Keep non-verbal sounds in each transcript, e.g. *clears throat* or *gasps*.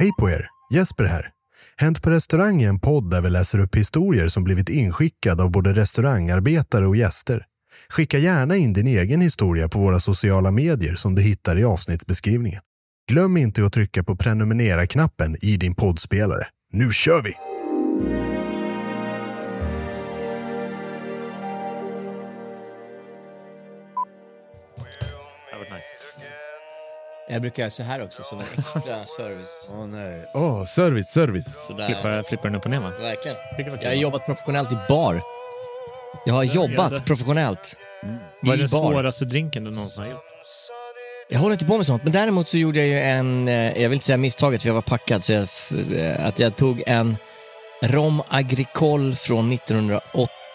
Hej på er! Jesper här. Hänt på restaurang är en podd där vi läser upp historier som blivit inskickade av både restaurangarbetare och gäster. Skicka gärna in din egen historia på våra sociala medier som du hittar i avsnittsbeskrivningen. Glöm inte att trycka på prenumerera-knappen i din poddspelare. Nu kör vi! Jag brukar göra så här också som en extra service. Åh nej. Åh, service, service. Sådär. Flippa, flippa den upp och ner va? Verkligen. Jag har jobbat professionellt i bar. Jag har jobbat det- professionellt Vad är den svåraste drinken du någonsin har gjort? Jag håller inte på med sånt, men däremot så gjorde jag ju en, eh, jag vill inte säga misstaget för jag var packad, så jag, eh, att jag tog en Rom Agricole från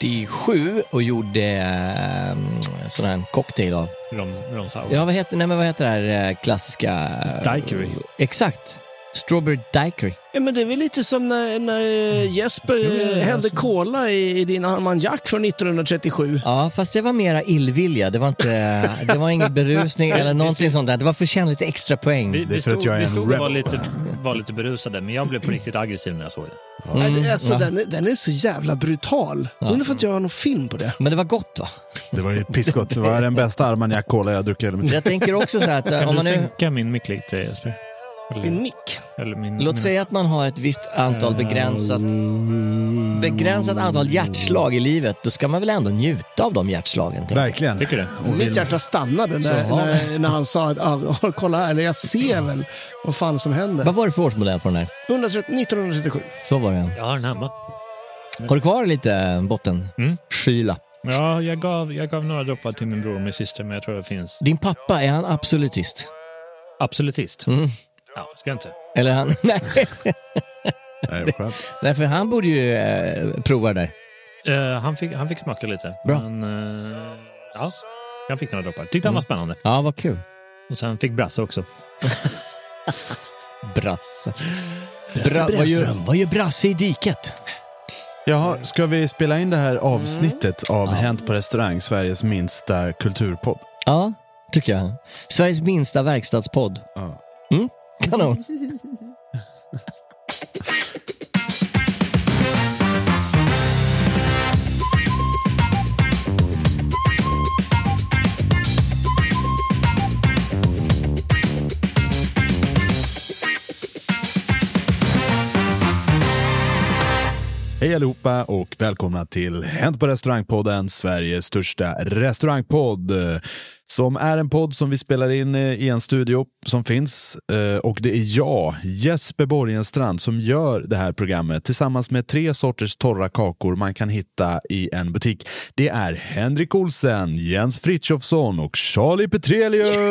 1987 och gjorde eh, sån här cocktail av. Rom, rom? Ja, vad heter, nej, men vad heter det här eh, klassiska? eh, Daiquiri. Exakt. Strawberry Daiquiri. Ja, men det är väl lite som när, när Jesper eh, hällde cola i, i din armagnac från 1937. Ja, fast det var mera illvilja. Det var, inte, *laughs* det var ingen berusning eller någonting sånt där. Det var för att tjäna lite extra poäng. Vi, vi stod, vi stod och var lite, var lite berusade, men jag blev på riktigt aggressiv när jag såg det. Mm, alltså, ja. den, är- den är så jävla brutal. Undrar för att jag har någon film på det. Men det var gott va? Det var ju pissgott. Det var den bästa armagnac jag druckit. Jag tänker också så här att Kan om du man nu... sänka min mick lite Jesper? Eller, Min mick? Eller min, Låt min, säga att man har ett visst antal begränsat, begränsat antal hjärtslag i livet. Då ska man väl ändå njuta av de hjärtslagen? Verkligen. Tycker du? Mitt hjärta stannade när, när, när han sa att ah, *laughs* kolla här, eller jag ser väl vad fan som händer. Vad var det för årsmodell på den här? 130, 1937. Så var det. Jag har den hemma. Har du kvar lite botten? Mm. Skyla. Ja, jag gav, jag gav några droppar till min bror och min syster, men jag tror det finns Din pappa, är han absolutist? absolutist. Mm. Ja, ska jag inte. Eller han... *laughs* Nej. Nej, skönt. Nej, för han borde ju eh, prova det där. Eh, han, fick, han fick smaka lite. Bra. Men, eh, ja, han fick några droppar. Tyckte han var spännande. Ja, vad kul. Och sen fick Brasse också. *laughs* Brasse. Bra, vad, gör, vad gör Brasse i diket? Jaha, ska vi spela in det här avsnittet av Hänt på restaurang, Sveriges minsta kulturpodd? Ja, tycker jag. Sveriges minsta verkstadspodd. Ja. Mm, kanon. *laughs* Hej allihopa och välkomna till Hänt på restaurangpodden, Sveriges största restaurangpodd. Som är en podd som vi spelar in eh, i en studio som finns. Eh, Och det är jag, Jesper Borgenstrand, som gör det här programmet tillsammans med tre sorters torra kakor man kan hitta i en butik. Det är Henrik Olsen, Jens Frithiofsson och Charlie Petrelius! *laughs*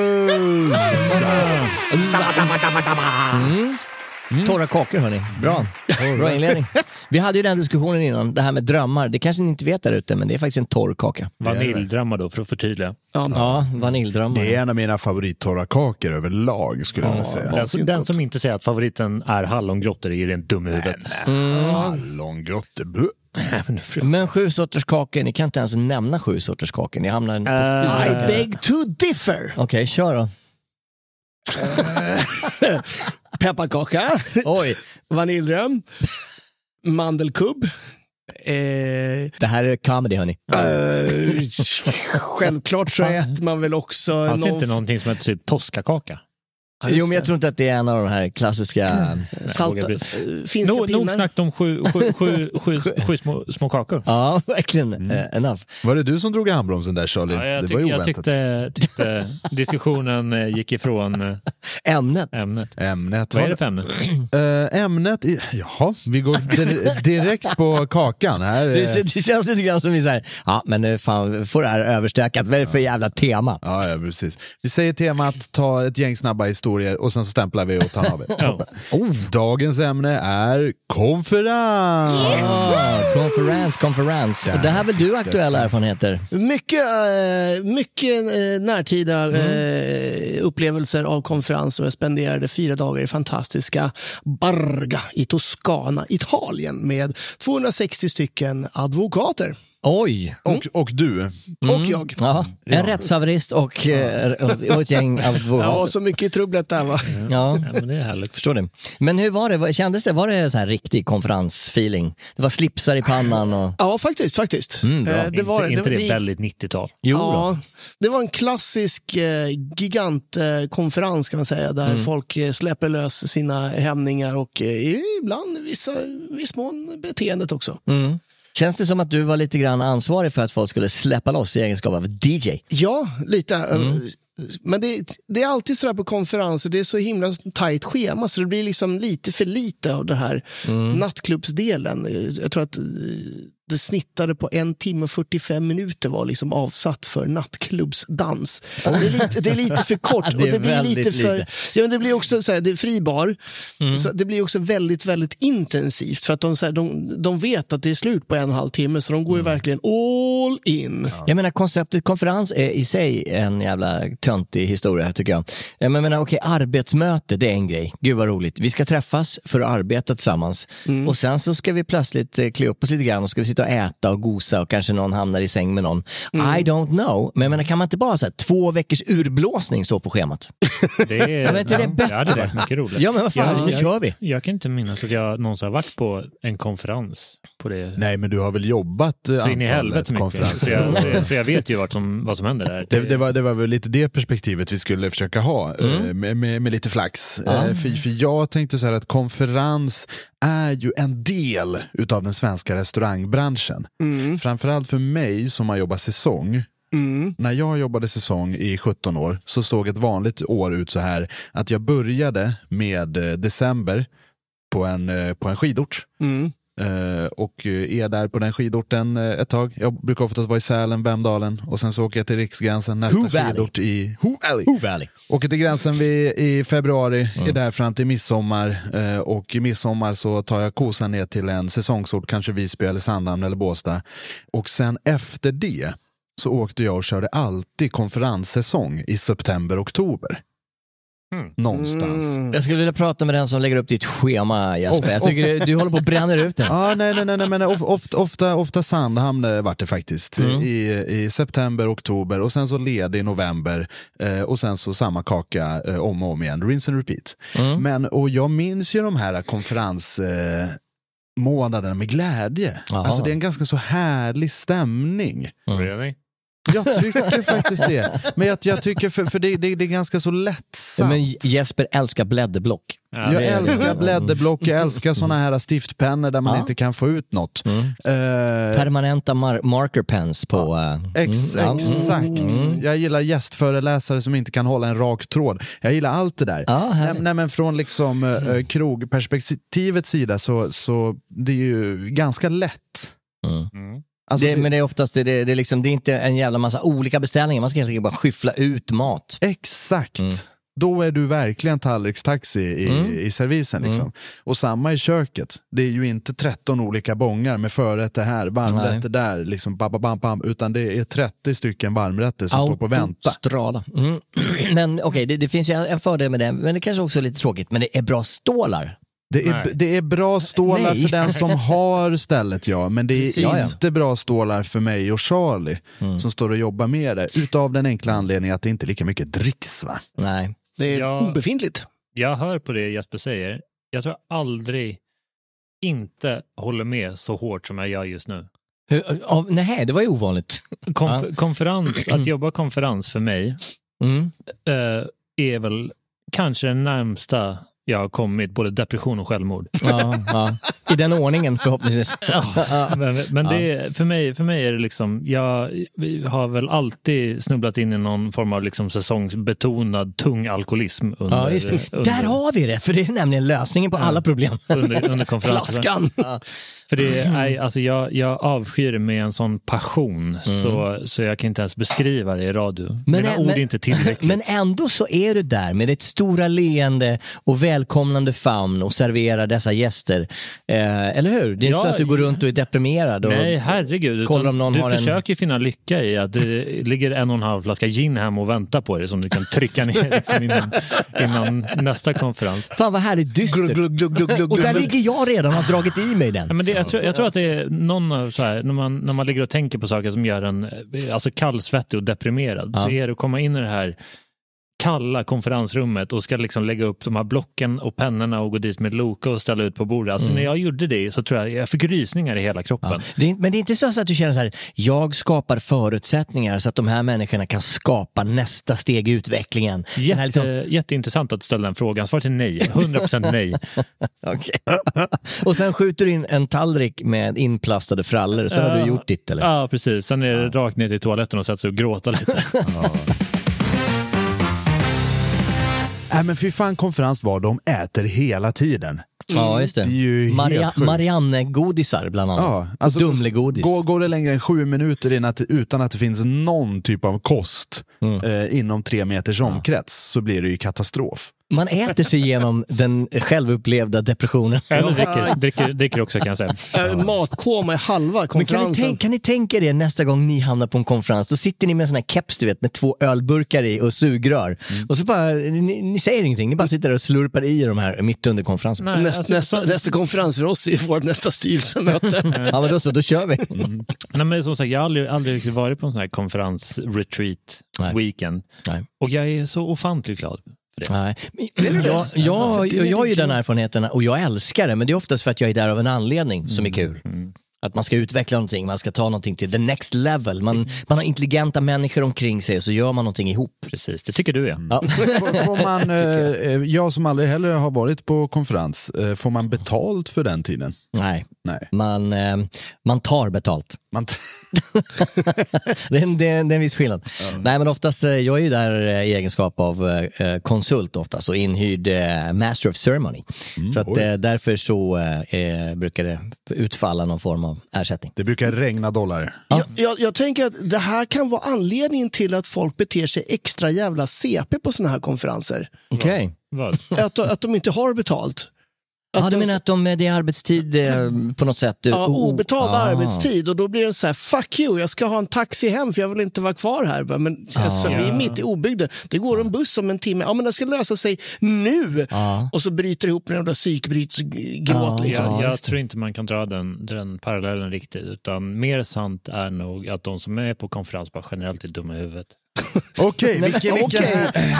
Mm. Torra kakor hörni. Bra. Bra inledning. Vi hade ju den diskussionen innan, det här med drömmar. Det kanske ni inte vet där ute, men det är faktiskt en torr kaka. Vaniljdrömmar då, för att förtydliga. Ja, vaniljdrömmar. Det är en av mina favorittorra kakor överlag skulle jag vilja säga. Den, som- den som inte säger att favoriten är hallongrottor är ju rent dum i huvudet. Hallongrottor, buh. Men sju sorters kakor, ni kan inte ens nämna sju sorters kakor. Ni hamnar på Eh, fyra. I beg to differ. Okej, kör då. *laughs* Pepparkaka, Oj, vaniljröm, mandelkubb. Eh, det här är comedy hörni. eh, självklart så äter man väl också Fanns någon inte någonting som hette typ toskakaka? Jo, men jag tror inte att det är en av de här klassiska... *laughs* salta, vågar eh, finska Nog, nog pinnar. snackat om sju, sju, *laughs* sju, sju, sju små, små kakor. Ja, *laughs* verkligen. Eh, enough. Var det du som drog i handbromsen där Charlie? Ja, jag, det var ju jag oväntat. tyckte, tyckte diskussionen eh, gick ifrån eh, Ämnet. ämnet. Ämnet. Vad är det för ämne? Äh, *clears throat* ämnet, i, jaha, vi går di- direkt på kakan här. Det, det känns lite grann som vi säger, ja men nu fan får det här överstökat. Vad är det för jävla tema? Ja, ja, precis. Vi säger temat, ta ett gäng snabba historier och sen så stämplar vi och tar av *laughs* oh, dagens ämne är konferens. Konferens, konferens. Och det här är väl du aktuella erfarenheter? Mycket, eh, mycket eh, närtida eh, upplevelser av konferens och jag spenderade fyra dagar i fantastiska Barga i Toscana, Italien med 260 stycken advokater. Oj! Och, och du, Och jag. Ja, en rättshaverist och, eh, och ett gäng *laughs* Ja, advokater. så mycket trubblet där va. Ja, Ja, men det är härligt. förstår det. Men hur var det? Kändes det? Var det så här riktig konferensfeeling? Det var slipsar i pannan och... Ja, faktiskt. faktiskt. Mm, bra. Eh, det var, inte, inte det det, väldigt 90-tal? Jo. Ja, det var en klassisk eh, gigantkonferens kan man säga, där Mm. folk eh, släpper lös sina hämningar och eh, ibland vissa, viss mån beteendet också. Känns det som att du var lite grann ansvarig för att folk skulle släppa loss i egenskap av DJ? Ja, lite. eh, Mm. Men det, det är alltid så här på konferenser, det är så himla tajt schema så det blir liksom lite för lite av det här Mm. nattklubbsdelen. Eh, Jag tror att eh, det snittade på en timme och 45 minuter var liksom avsatt för nattklubbsdans. Det är lite, det är lite för kort. *laughs* Det och det blir lite för, lite. Ja, men det blir också så här, det är fribar. Mm. Så det blir också väldigt, väldigt intensivt för att de, så här, de, de vet att det är slut på en och en halv timme så de går ju Mm. verkligen all in. Jag menar konceptet konferens är i sig en jävla töntig historia tycker jag. Jag menar okej, arbetsmöte det är en grej. Gud vad roligt. Vi ska träffas för att arbeta tillsammans. Och sen så ska vi plötsligt eh, klä upp oss lite grann och ska vi sitta och äta och gosa och kanske någon hamnar i säng med någon. I don't know. Men jag menar kan man inte bara säga två veckors urblåsning stå på schemat? *laughs* Det är, Ja, men inte det bättre? Det hade varit mycket roligt. Ja, men vad fan, nu jag, kör vi. Jag kan inte minnas att jag någonsin har varit på en konferens på det. nej men du har väl jobbat eh, så in i antalet helvete mycket. Så konferenser? jag, så, jag, så jag vet ju *laughs* vad som, vad som händer där. Det, det, var, det var väl lite det perspektivet vi skulle försöka ha Mm. eh, med, med, med lite flax. Eh, För, för jag tänkte så här att konferens är ju en del utav den svenska restaurangbranschen. Framförallt för mig som har jobbat säsong. När jag jobbade säsong i 17 år så såg ett vanligt år ut så här att jag började med december på en, på en skidort. Mm. Eh, och eh, är där på den skidorten eh, ett tag. Jag brukar oftast vara i Sälen, Vemdalen och sen så åker jag till Riksgränsen, nästa Who Valley. skidort i Who Valley. Who Valley. Åker till gränsen vid, i februari, är där fram till midsommar och i midsommar så tar jag kosan ner till en säsongsort, kanske Visby eller Sandhamn eller Båstad. Och sen efter det så åkte jag och körde alltid konferenssäsong i september, oktober. Någonstans. Mm. Jag skulle vilja prata med den som lägger upp ditt schema Jesper. Jag tycker du, du håller på att bränna ut det. *laughs* Ja, nej, nej, nej, nej men of, ofta, ofta, ofta Sandhamn eh, vart det faktiskt. Mm. I, I september, oktober och sen så ledig i november eh, och sen så samma kaka eh, om och om igen. Rinse and repeat. Mm. Men, och jag minns ju de här konferens... Eh, månaderna med glädje. Jaha. Alltså det är en ganska så härlig stämning. Really? Jag tycker faktiskt det. Men jag, jag tycker, för, för det, det, det är ganska så lättsamt. Men Jesper älskar blädderblock. jag älskar blädderblock, jag älskar såna här stiftpennor där man Ja. inte kan få ut något. Mm. Eh, Permanenta mar- marker pens på... eh, Ex, mm, ja. Exakt. Jag gillar gästföreläsare som inte kan hålla en rak tråd. Jag gillar allt det där. Ja, nej, nej, men från liksom, uh, krogperspektivets sida så, så det är ju ganska lätt. Alltså, det, det- men det är oftast det, det, är liksom, det är inte en jävla massa olika beställningar, man ska helt enkelt bara skyffla ut mat. Exakt. Då är du verkligen tallrikstaxi i, Mm. i servisen. Liksom. Och samma i köket. Det är ju inte 13 olika bångar med förrätter här, varmrätter där, liksom, bam, bam, bam, utan det är 30 stycken varmrätter som står på vänta. Autostrada. Mm. *clears throat* Men okej, det, det finns ju en fördel med det, men det kanske också är lite tråkigt, men det är bra stålar. Det är, det är bra stålar Nej. för den som *laughs* har stället, ja. Men det är Precis. Inte bra stålar för mig och Charlie Mm. som står och jobbar med det. Utav den enkla anledningen att det inte är lika mycket dricks. Va? Nej. Det är Ja. obefintligt. Jag hör på det Jesper säger. Jag tror aldrig inte håller med så hårt som jag gör just nu. Hur, av, nej, det var ju ovanligt. Konf- Ja. Konferens, att *clears throat* jobba konferens för mig Mm. eh, är väl kanske det närmsta jag har kommit både depression och självmord. Ja, ja. I den ordningen förhoppningsvis. *laughs* Ja, men men det för, mig, för mig är det liksom, jag har väl alltid snubblat in i någon form av liksom säsongsbetonad tung alkoholism under, Ja, just det. under, Där har vi det, för det är nämligen lösningen på alla problem. under, under *laughs* konferensen. Flaskan. För det är, alltså jag, jag avskyr det med en sån passion så, så jag kan inte ens beskriva det i radio. Mina ord är inte tillräckligt. *laughs* Men ändå så är du där med ditt stora leende och välkomnande famn och serverar dessa gäster. Eh, eller hur? Det är inte Ja, så att du går runt och är deprimerad. Och Nej, herregud. kollar om någon du har en- försöker finna lycka i att det ligger en och en halv flaska gin hemma och väntar på dig som du kan trycka ner *laughs* liksom innan, innan nästa konferens. Fan vad härligt dystert. och där ligger jag redan och har dragit i mig den. Ja, men det, jag, tror, jag tror att det är någon av så här, när man, när man ligger och tänker på saker som gör en eh, alltså kallsvettig och deprimerad, så Ja. är det att komma in i det här kalla konferensrummet och ska liksom lägga upp de här blocken och pennorna och gå dit med Loka och ställa ut på bordet. Alltså Mm. när jag gjorde det så tror jag jag fick rysningar i hela kroppen. Det är, men det är inte så att du känner så här, jag skapar förutsättningar så att de här människorna kan skapa nästa steg i utvecklingen. Jätte, liksom- Jätteintressant att ställa den frågan. Svaret är nej. 100% nej. *laughs* Och sen skjuter du in en tallrik med inplastade frallor, sen har du Ja. gjort ditt eller? Ja, precis. Sen är det rakt ner till toaletten och sätta sig och gråta lite. *laughs* Nej men fy fan konferens var de äter hela tiden. Ja, just det. Det är ju Maria-. Marianne-godisar bland annat. Ja, alltså, Dumlegodis. Går, går det längre än sju minuter innan att, utan att det finns någon typ av kost Mm. eh, inom tre meters omkrets så blir det ju katastrof. Man äter sig igenom den självupplevda depressionen. Eller dricker, dricker, dricker också kan jag säga. Matkoma i halva Men kan ni, konferensen. tänka, kan ni tänka er nästa gång ni hamnar på en konferens, då sitter ni med en sån här keps du vet, med två ölburkar i och sugrör. Mm. Och så bara, ni, ni säger ingenting, ni bara sitter där och slurpar i de här mitt under konferensen. Nej, Näst, alltså, nästa, så- nästa konferens för oss är vårt nästa styrelsemöte. *laughs* Ja men då så, då kör vi. Nej, men som sagt, jag har aldrig, aldrig varit på en sån här konferens, retreat, Nej. weekend. Nej. Och jag är så ofantligt glad för det. Nej. Jag, jag, jag, jag har ju den erfarenheten och jag älskar det, men det är oftast för att jag är där av en anledning som är kul. Att man ska utveckla någonting, man ska ta någonting till the next level. Man, man har intelligenta människor omkring sig och så gör man någonting ihop. Precis, det tycker du ja. Ja. Får, får *laughs* man, eh, eh, jag som aldrig heller har varit på konferens, eh, får man betalt för den tiden? Nej, Nej. man, man tar betalt. Man t- *laughs* det, är en, det, är en, det är en viss skillnad. Nej men oftast, jag är ju där i egenskap av konsult oftast och inhyrd master of ceremony. så att, därför så eh, brukar det utfalla någon form av ersättning. det brukar regna dollar. Jag, jag, jag tänker att det här kan vara anledningen till att folk beter sig extra jävla CP på såna här konferenser. Okej. Vad? Att, att de inte har betalt. Ja, du menar att de, det är arbetstid eh, på något sätt? Ja, o- obetald Ah. arbetstid och då blir det så här, fuck you, jag ska ha en taxi hem för jag vill inte vara kvar här. Men alltså, vi är mitt i obygden. Det går en buss om en timme, ja men det ska lösa sig nu. Ja. Och så bryter det ihop med en jävla psykbrytsgråt. Ja, liksom. Jag, jag tror inte man kan dra den, den parallellen riktigt, utan mer sant är nog att de som är på konferens bara generellt är dumma i huvudet. Okej, vilken, vilken,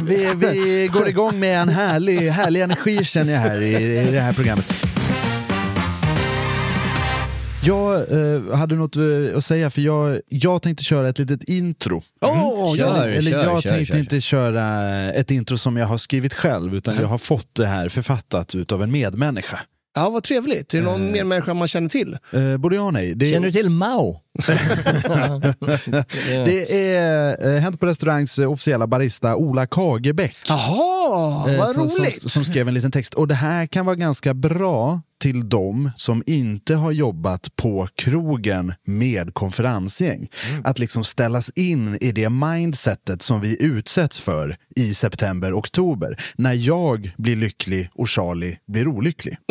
vi, vi går igång med en härlig, härlig energi känner jag här i, i det här programmet. Jag eh, hade något eh, att säga för jag, jag tänkte köra ett litet intro. Åh, Kör, Eller, eller kör, jag kör, tänkte inte köra ett intro som jag har skrivit själv utan jag har fått det här författat utav en medmänniska. Ja, vad trevligt. Är det någon mer människa man känner till? Eh, både ja och nej. Det, Känner du till Mao? *laughs* det är eh, Hänt på restaurangs eh, officiella barista Ola Kagebäck. Jaha, Eh, vad som, roligt. Som, som skrev en liten text. Och det här kan vara ganska bra till dem som inte har jobbat på krogen med konferensgäng. Att liksom ställas in i det mindsetet som vi utsätts för i september, oktober. När jag blir lycklig och Charlie blir olycklig. *laughs*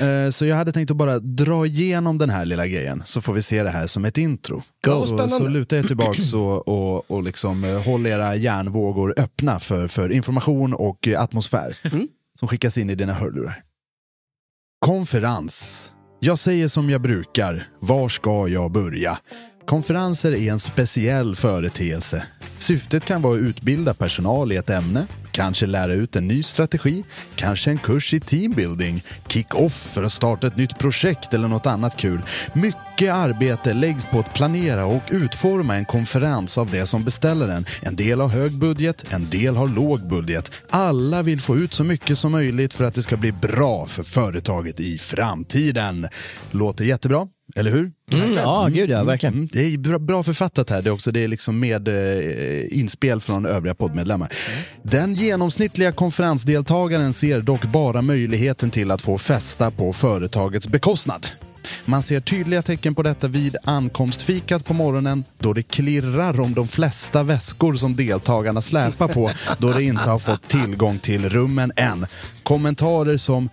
Eh, så jag hade tänkt att bara dra igenom den här lilla grejen så får vi se det här som ett intro. Go. Så, så luta er tillbaka och, och, och liksom, eh, håll era hjärnvågor öppna för, för information och eh, atmosfär som skickas in i dina hörlurar. Konferens. Jag säger som jag brukar. Var ska jag börja? Konferenser är en speciell företeelse. Syftet kan vara att utbilda personal i ett ämne, kanske lära ut en ny strategi, kanske en kurs i teambuilding, kick-off för att starta ett nytt projekt eller något annat kul. Mycket arbete läggs på att planera och utforma en konferens av det som beställer den. En del har hög budget, en del har låg budget. Alla vill få ut så mycket som möjligt för att det ska bli bra för företaget i framtiden. Låter jättebra, eller hur? Mm, ja, gud ja, verkligen. Mm, det är bra, bra författat här. Det är, också, det är liksom med eh, inspel från övriga poddmedlemmar. Den genomsnittliga konferensdeltagaren ser dock bara möjligheten till att få festa på företagets bekostnad. Man ser tydliga tecken på detta vid ankomstfikat på morgonen då det klirrar om de flesta väskor som deltagarna släpar på då de inte har fått tillgång till rummen än. Kommentarer som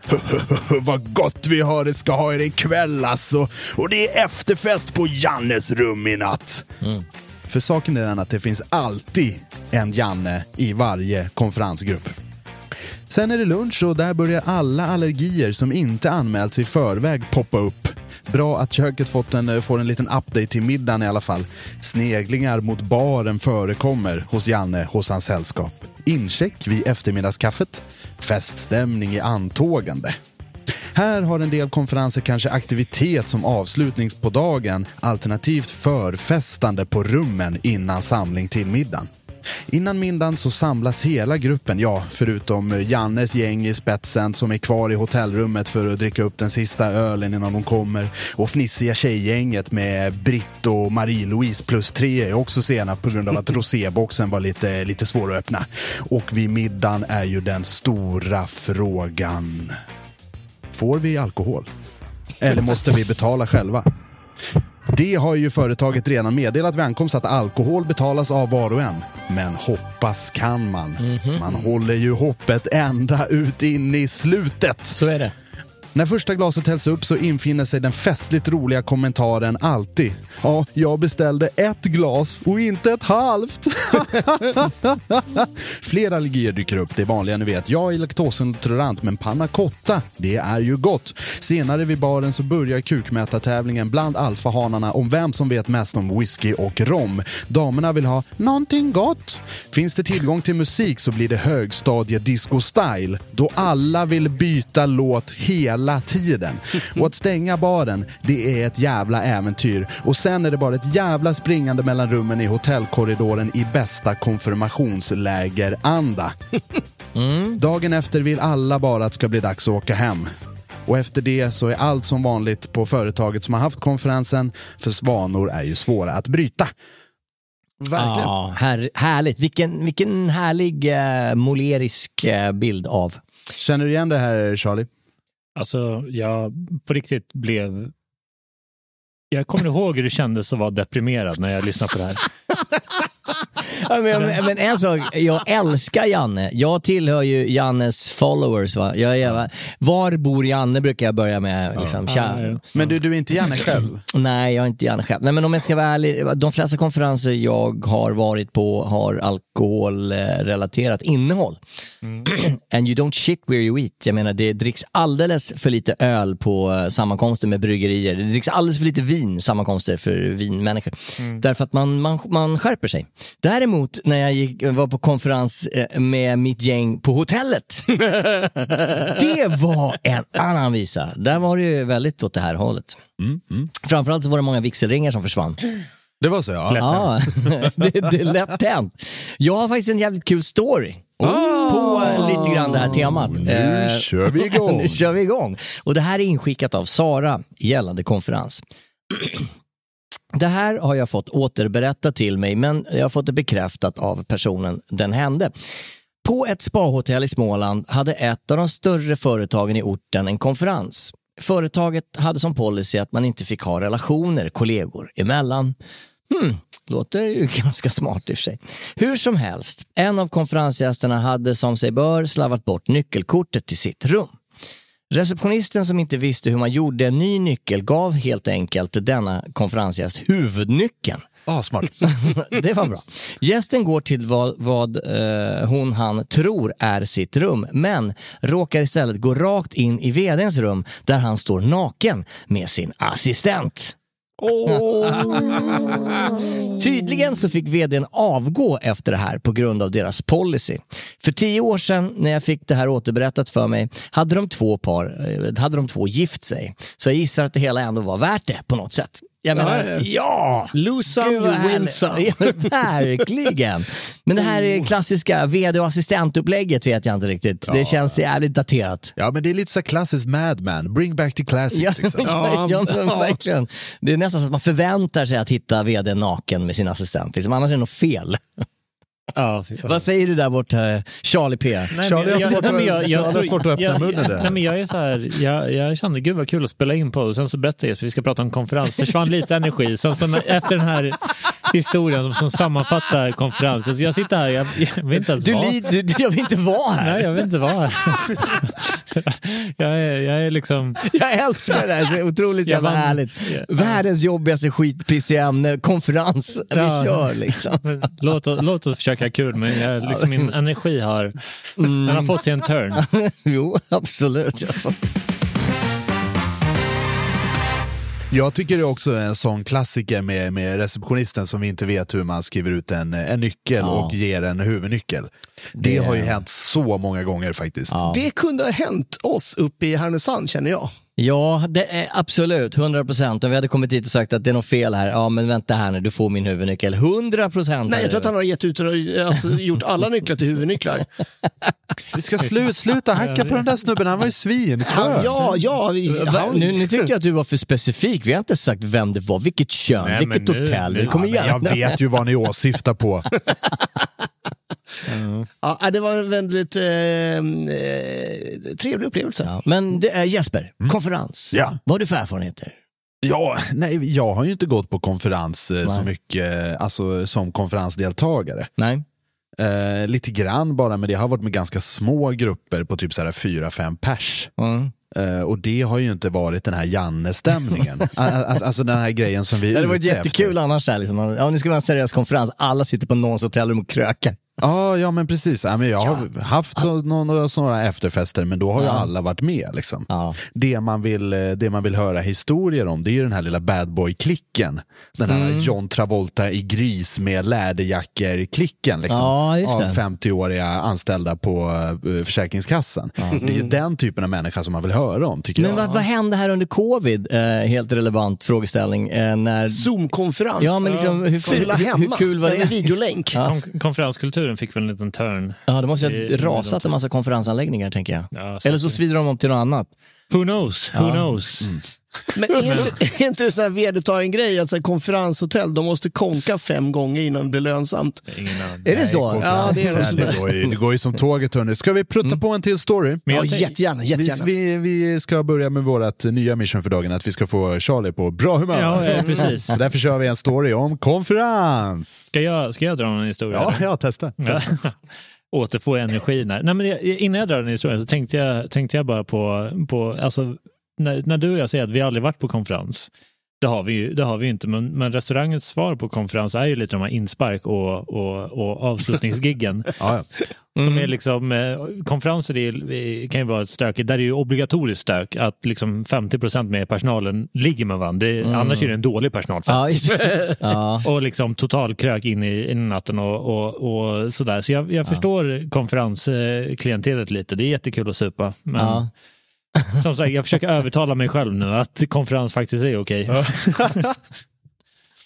“Vad gott vi har det ska ha er ikväll alltså” och “Det är efterfest på Jannes rum i natt”. Mm. För saken är den att det finns alltid en Janne i varje konferensgrupp. Sen är det lunch och där börjar alla allergier som inte anmälts i förväg poppa upp. Bra att köket fått en, får en liten update till middagen i alla fall. Sneglingar mot baren förekommer hos Janne hos hans sällskap. Incheck vid eftermiddagskaffet. Feststämning i antågande. Här har en del konferenser kanske aktivitet som avslutnings på dagen alternativt förfestande på rummen innan samling till middagen. Innan middagen så samlas hela gruppen, ja, förutom Jannes gäng i spetsen som är kvar i hotellrummet för att dricka upp den sista ölen innan de kommer. Och fnissiga tjejgänget med Britt och Marie-Louise plus tre är också sena på grund av att *laughs* roséboxen var lite, lite svår att öppna. Och vid middagen är ju den stora frågan. Får vi alkohol? Eller måste vi betala själva? Det har ju företaget redan meddelat vid ankomst att alkohol betalas av var och en. Men hoppas kan man. Man håller ju hoppet ända ut in i slutet. Så är det. När första glaset hälls upp så infinner sig den festligt roliga kommentaren alltid. Ja, jag beställde ett glas och inte ett halvt. *laughs* Fler allergier dyker upp, det är vanliga ni vet. Jag är laktosintolerant, men panna cotta, det är ju gott. Senare vid baren så börjar kukmätartävlingen bland alfahanarna om vem som vet mest om whisky och rom. Damerna vill ha någonting gott. Finns det tillgång till musik så blir det högstadie-disco-style, då alla vill byta låt hela tiden. *laughs* Och att stänga baren, det är ett jävla äventyr. Och sen är det bara ett jävla springande mellan rummen i hotellkorridoren i bästa konfirmationslägeranda. *laughs* Dagen efter vill alla bara att det ska bli dags att åka hem. Och efter det så är allt som vanligt på företaget som har haft konferensen, för svanor är ju svåra att bryta. Verkligen. Ja, här, härligt. Vilken, vilken härlig eh, molerisk eh, bild av. Känner du igen det här Charlie? Alltså, jag på riktigt blev... Jag kommer ihåg hur det kändes att vara deprimerad när jag lyssnade på det här. *laughs* Ja, men, men en sak, jag älskar Janne. Jag tillhör ju Jannes followers. Va? Jag är, var bor Janne brukar jag börja med. Liksom. Tja. Men du, du är inte Janne själv? Nej, jag är inte Janne själv. Nej, men om jag ska vara ärlig, de flesta konferenser jag har varit på har alkoholrelaterat innehåll. *clears throat* And you don't shit where you eat. Jag menar, det dricks alldeles för lite öl på eh, sammankomster med bryggerier. Det dricks alldeles för lite vin sammankomster för vinmänniskor. Därför att man, man, man skärper sig. Däremot Däremot när jag gick, var på konferens eh, med mitt gäng på hotellet. *laughs* det var en annan visa. Där var det ju väldigt åt det här hållet. Mm, mm. Framförallt så var det många vigselringar som försvann. Det var så ja. Ja, *laughs* det, det är lätt hänt. Jag har faktiskt en jävligt kul story. På eh, lite grann det här temat. Nu Eh, kör vi igång. *laughs* nu kör vi igång. Och det här är inskickat av Sara gällande konferens. *clears throat* Det här har jag fått återberättat till mig, men jag har fått det bekräftat av personen den hände. På ett spahotell i Småland hade ett av de större företagen i orten en konferens. Företaget hade som policy att man inte fick ha relationer kollegor emellan. Hmm, låter ju *laughs* ganska smart i och för sig. Hur som helst, en av konferensgästerna hade som sig bör slavat bort nyckelkortet till sitt rum. Receptionisten som inte visste hur man gjorde en ny nyckel gav helt enkelt denna konferensgäst huvudnyckeln. Ah, smart. *laughs* det var bra. Gästen går till vad, vad eh, hon han tror är sitt rum, men råkar istället gå rakt in i vdns rum där han står naken med sin assistent. Tydligen så fick vdn avgå efter det här på grund av deras policy. För tio år sedan när jag fick det här återberättat för mig hade de två, par, eh, hade de två gift sig. Så jag gissar att det hela ändå var värt det på något sätt. Jag menar, Ja, ja. ja! Lose some, Gud, you win some. Ja, Verkligen. Men det här är klassiska vd och assistentupplägget vet jag inte riktigt. Det känns jävligt daterat. Ja, men det är lite så klassiskt Madman. Bring back the classics. Ja, liksom. *laughs* ja, ja, men verkligen. Det är nästan så att man förväntar sig att hitta vd naken med sin assistent. Liksom, annars är det något fel. Ja. *laughs* Vad säger du där borta, Charlie P? Nej, Charlie har jag- svårt tror- svårt att öppna jag- munnen där. Nej, men jag, är så här, jag, jag kände gud vad kul att spela in på och sen så berättade jag att vi ska prata om konferens. försvann lite energi. Sen så efter den här historien som, som sammanfattar konferensen. Så jag sitter här, jag, jag vill inte ens Du, vara du, jag vill inte vara här. Nej, jag vill inte vara här. jag, är, jag är liksom... Jag älskar det här, det är otroligt jävla vann- härligt. Världens jobbigaste skitpissiga ämne, konferens. Vi Ja. kör liksom. Låt, oss- låt oss försöka ha kul, men jag, liksom, min energi har, den har fått sig en turn. *laughs* jo, absolut. Jag tycker det är också en sån klassiker med, med receptionisten som inte vet hur man skriver ut en, en nyckel Ja. och ger en huvudnyckel. Det, Det- har ju hänt så många gånger faktiskt. Det kunde ha hänt oss uppe i Härnösand känner jag. Ja, det är absolut. 100 procent. Om vi hade kommit hit och sagt att det är något fel här. Ja, men vänta här nu, du får min huvudnyckel. 100 procent. Nej, jag tror att han har gett ut, alltså, *laughs* gjort alla nycklar till huvudnycklar. Vi ska slut, sluta hacka på den där snubben, han var ju. Han, ja, ja. Va? Han, Nu, nu tyckte jag att du var för specifik. Vi har inte sagt vem det var, vilket kön, Nej, vilket nu- hotell. nu- Kom igen. jag vet ju vad ni åsyftar på. *laughs* ja, det var en väldigt eh, eh, trevlig upplevelse. Ja, men det är Jesper, konferens. Mm. Ja. Vad har du för erfarenheter? Ja, nej, jag har ju inte gått på konferens eh, så mycket alltså, som konferensdeltagare. Nej? Eh, lite grann bara, men det har varit med ganska små grupper på typ fyra, fem pers. Mm. Eh, och det har ju inte varit den här Janne-stämningen. *laughs* alltså, alltså den här grejen som vi Det är hade varit jättekul efter. annars. Här, liksom. ja, nu ska vi ha en seriös konferens. Alla sitter på någons hotellrum och krökar. Ja, ja men precis. Ja, men jag har haft så, några sådana efterfester, men då har ju Ja. alla varit med. Liksom. Ja. Det, man vill, eh, det man vill höra historier om, det är ju den här lilla bad boy-klicken. Den här Mm. John Travolta i gris med läderjackor-klicken. Liksom, Ja, av det. 50-åriga anställda på uh, Försäkringskassan. Det är ju den typen av människa som man vill höra om, tycker Men jag. vad, vad hände här under covid? Eh, helt relevant frågeställning. Eh, när... Zoom-konferens. Ja, men liksom, hur, Fylla hur, hemma. hur kul var det? Videolänk. Ja. Kon- konferenskulturen fick väl en liten turn. Ja, det måste ha rasat en massa konferensanläggningar, tänker jag. Ja, Eller så svider de om till något annat. Who knows? Who Ja. knows? Men är inte, *laughs* det sån här vedertagen grej att så här, konferenshotell, de måste konka fem gånger innan det blir lönsamt? Ingen. Är det så? Ja, det är nog det, sådär. det, går ju, det går ju som tåget hörni. Ska vi prutta på en till story? Men Ja, jättegärna. Vi, jättegärna. vi, vi ska börja med vårt nya mission för dagen, att vi ska få Charlie på bra humör. Ja, ja, precis. Så därför kör vi en story om konferens. Ska jag, ska jag dra någon historia? Ja, ja testa. Ja. *laughs* Återfå energin här. Nej, men jag, innan jag drar den historien så tänkte jag, tänkte jag bara på, på alltså, när, när du och jag säger att vi aldrig varit på konferens. Det har vi ju, det har vi inte, men, men restaurangens svar på konferens är ju lite de här inspark och, och, och avslutningsgiggen. *laughs* Ja, ja. Som är liksom, eh, konferenser är, är- kan ju vara ett stök, där är ju obligatoriskt stök att liksom 50% med personalen ligger med varandra. Det, Mm. Annars är det en dålig personalfest. *laughs* Ja, och liksom total krök in i, in i natten och, och, och sådär. Så jag, jag förstår konferensklientelet lite. Det är jättekul att supa. Men Ja. Som sagt, jag försöker övertala mig själv nu att konferens faktiskt är okej. *laughs*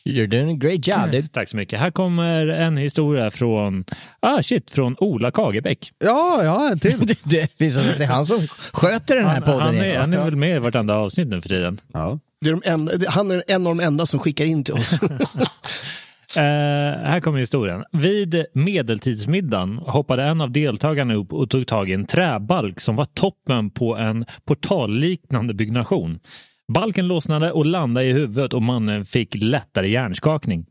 You're doing a great job dude. Tack så mycket. Här kommer en historia från, ah shit, från Ola Kagebäck. Ja, ja, en till. *laughs* det, det visar sig att det är han som sköter den här Han, podden. han, är, han är väl med i vartenda avsnitt nu för tiden. Ja. Det är de en, det- han är en av de enda som skickar in till oss. *laughs* Eh, här kommer historien. Vid medeltidsmiddagen hoppade en av deltagarna upp och tog tag i en träbalk som var toppen på en portalliknande byggnation. Balken lossnade och landade i huvudet och mannen fick lättare hjärnskakning.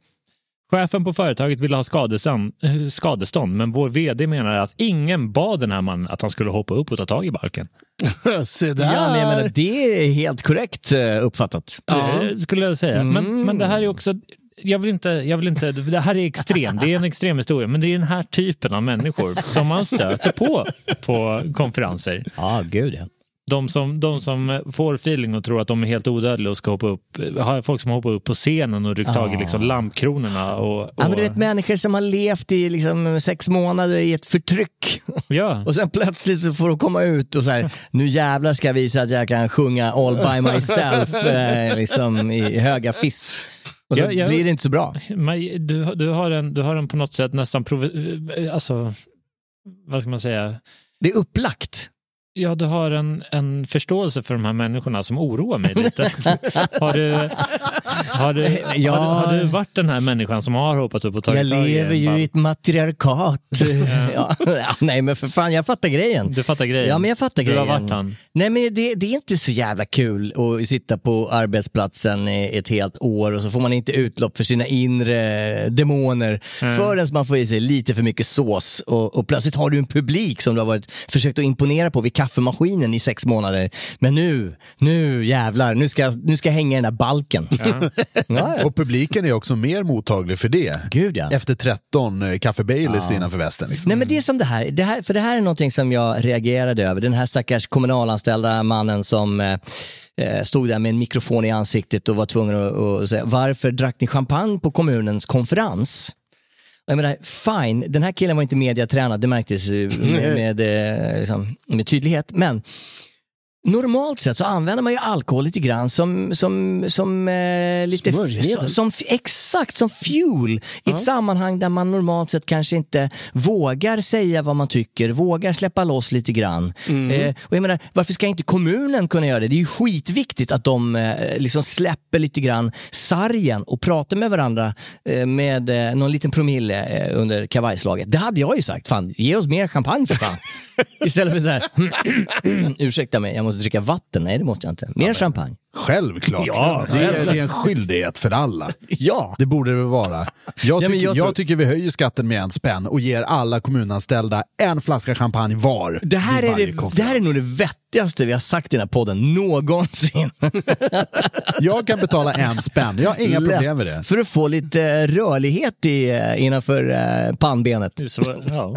Chefen på företaget ville ha skadestånd, skadestånd men vår vd menar att ingen bad den här mannen att han skulle hoppa upp och ta tag i balken. *laughs* Se där. Ja, men jag menar, det är helt korrekt eh, uppfattat. Eh, skulle jag säga. Men, men det här är också... Jag vill, inte, jag vill inte... Det här är extrem. Det är en extrem historia. Men det är den här typen av människor som man stöter på på konferenser. Ja, gud ja. De som, de som får feeling och tror att de är helt odödliga och ska hoppa upp. Har folk som hoppar upp på scenen och ryckt tag i liksom lampkronorna. Och, och, Ja, men du vet människor som har levt i liksom sex månader i ett förtryck. ja. Och sen plötsligt så får de komma ut och så här, nu jävlar ska jag visa att jag kan sjunga all by myself *laughs* eh, liksom i höga fiss. Och så Ja, ja. blir det inte så bra. Du, du, har en, du har en på något sätt nästan... Provo- alltså, vad ska man säga? Det är upplagt. Ja, du har en, en förståelse för de här människorna som oroar mig lite. *laughs* har, du, har, du, Ja. har, du, har du varit den här människan som har hoppat upp och tagit Jag lever ju i ett matriarkat. *laughs* ja. Ja, nej men för fan, jag fattar grejen. Du fattar grejen? Ja men jag fattar Du grejen. har varit han. Nej men det, det är inte så jävla kul att sitta på arbetsplatsen i ett helt år och så får man inte utlopp för sina inre demoner Mm. förrän man får i sig lite för mycket sås och, och plötsligt har du en publik som du har varit, försökt att imponera på vid kaffemaskinen i sex månader. Men nu, nu jävlar, nu ska, nu ska jag hänga i den där balken. *laughs* Ja. Ja, Och publiken är också mer mottaglig för det. Gud ja. Efter 13 eh, kaffe Baileys Ja. innanför västen. Liksom. Nej men det är som det här, det här, för det här är någonting som jag reagerade över. Den här stackars kommunalanställda mannen som eh, eh, stod där med en mikrofon i ansiktet och var tvungen att, att säga varför drack ni champagne på kommunens konferens? Jag menar, fine, den här killen var inte mediatränad, det märktes *laughs* med, med, eh, liksom, med tydlighet. Men Normalt sett så använder man ju alkohol lite grann som, som, som eh, lite... Smörjmedel. Som, exakt, som fuel i ett sammanhang där man normalt sett kanske inte vågar säga vad man tycker, vågar släppa loss lite grann. Eh, och jag menar, varför ska inte kommunen kunna göra det? Det är ju skitviktigt att de eh, liksom släpper lite grann sargen och pratar med varandra eh, med eh, någon liten promille eh, under kavajslaget. Det hade jag ju sagt. Fan, ge oss mer champagne för fan. *laughs* Istället för så här, *clears throat* ursäkta mig, jag måste dricka vatten. Nej, det måste jag inte. Mer champagne. Självklart. Ja, det, är, det är en skyldighet för alla. *laughs* Ja. Det borde det väl vara. Jag, men tycker, jag jag, tror- tycker vi höjer skatten med en spänn och ger alla kommunanställda en flaska champagne var. Det här, är det, konferens. det här är nog det vettigaste vi har sagt i den här podden någonsin. *laughs* Jag kan betala en spänn, jag har inga Lätt. problem med det. För att få lite rörlighet i, eh, innanför eh, pannbenet. Det är Så, ja.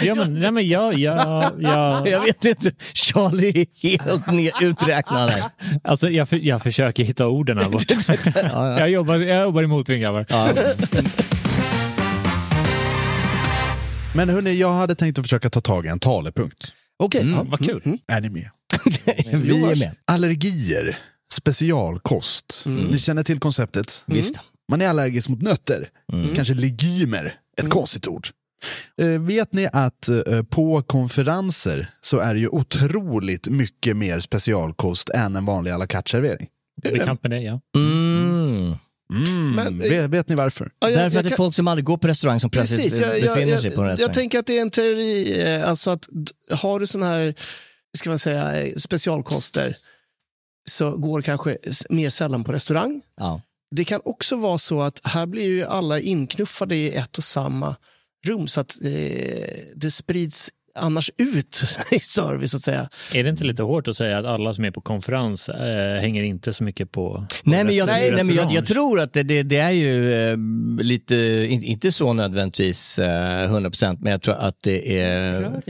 Ja, men, nej, men jag, jag, jag, Jag vet inte, Charlie är helt ner- uträknad här. alltså, jag, för, jag försöker hitta orden här borta. *laughs* Jag, jobbar, jag jobbar i motvind grabbar. Men hörni, jag hade tänkt att försöka ta tag i en talepunkt. Okej, ja. Vad kul. Är ni med? *laughs* Vi är med. Allergier, specialkost. Ni känner till konceptet? Visst. Man är allergisk mot nötter, kanske legumer, ett konstigt ord. Eh, vet ni att eh, på konferenser så är det ju otroligt mycket mer specialkost än en vanlig à la carte-servering? Bekant med det, ja. Mm. Mm. Men, eh, vet, vet ni varför? Ja, jag- Därför att jag det är kan- folk som aldrig går på restaurang som plötsligt Precis, jag, jag, befinner jag, sig på en jag, restaurang. tänker att det är en teori, alltså att har du sån här, ska man säga, specialkoster så går det kanske mer sällan på restaurang. Ja. Det kan också vara så att här blir ju alla inknuffade i ett och samma rum så att eh, det sprids annars ut *laughs* i service så att säga. Är det inte lite hårt att säga att alla som är på konferens eh, hänger inte så mycket på, på Nej, men jag, restaurang? nej, men jag, jag tror att det, det, det är ju eh, lite, in, inte så nödvändigtvis eh, 100% men jag tror att det är...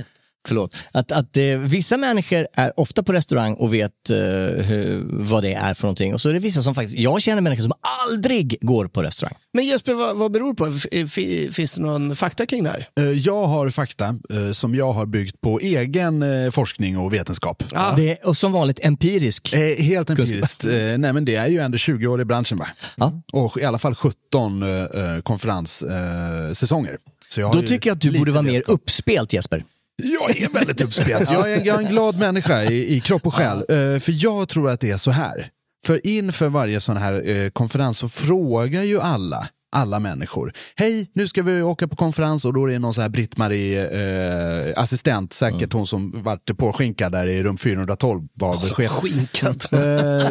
Förlåt. Att, att eh, vissa människor är ofta på restaurang och vet eh, hur, vad det är för någonting. Och så är det vissa som faktiskt, jag känner människor som aldrig går på restaurang. Men Jesper, vad, vad beror det på? F- fi- Finns det någon fakta kring det här? Eh, Jag har fakta eh, som jag har byggt på egen eh, forskning och vetenskap. Det är, och som vanligt empirisk. Eh, helt empiriskt. Eh, nej, men det är ju ändå 20 år i branschen va? Ja. Och i alla fall 17 eh, konferenssäsonger. Så jag har Då tycker jag att du borde vara mer vetskap. uppspelt Jesper. Jag är väldigt uppspelt. Jag är, jag är en glad människa i, i kropp och själ. Eh, för jag tror att det är så här. För inför varje sån här eh, konferens så frågar ju alla alla människor. Hej, nu ska vi åka på konferens och då är det någon så här Britt-Marie eh, assistent, säkert hon som vart påskinkad där i rum 412 var. Skinkad. Eh,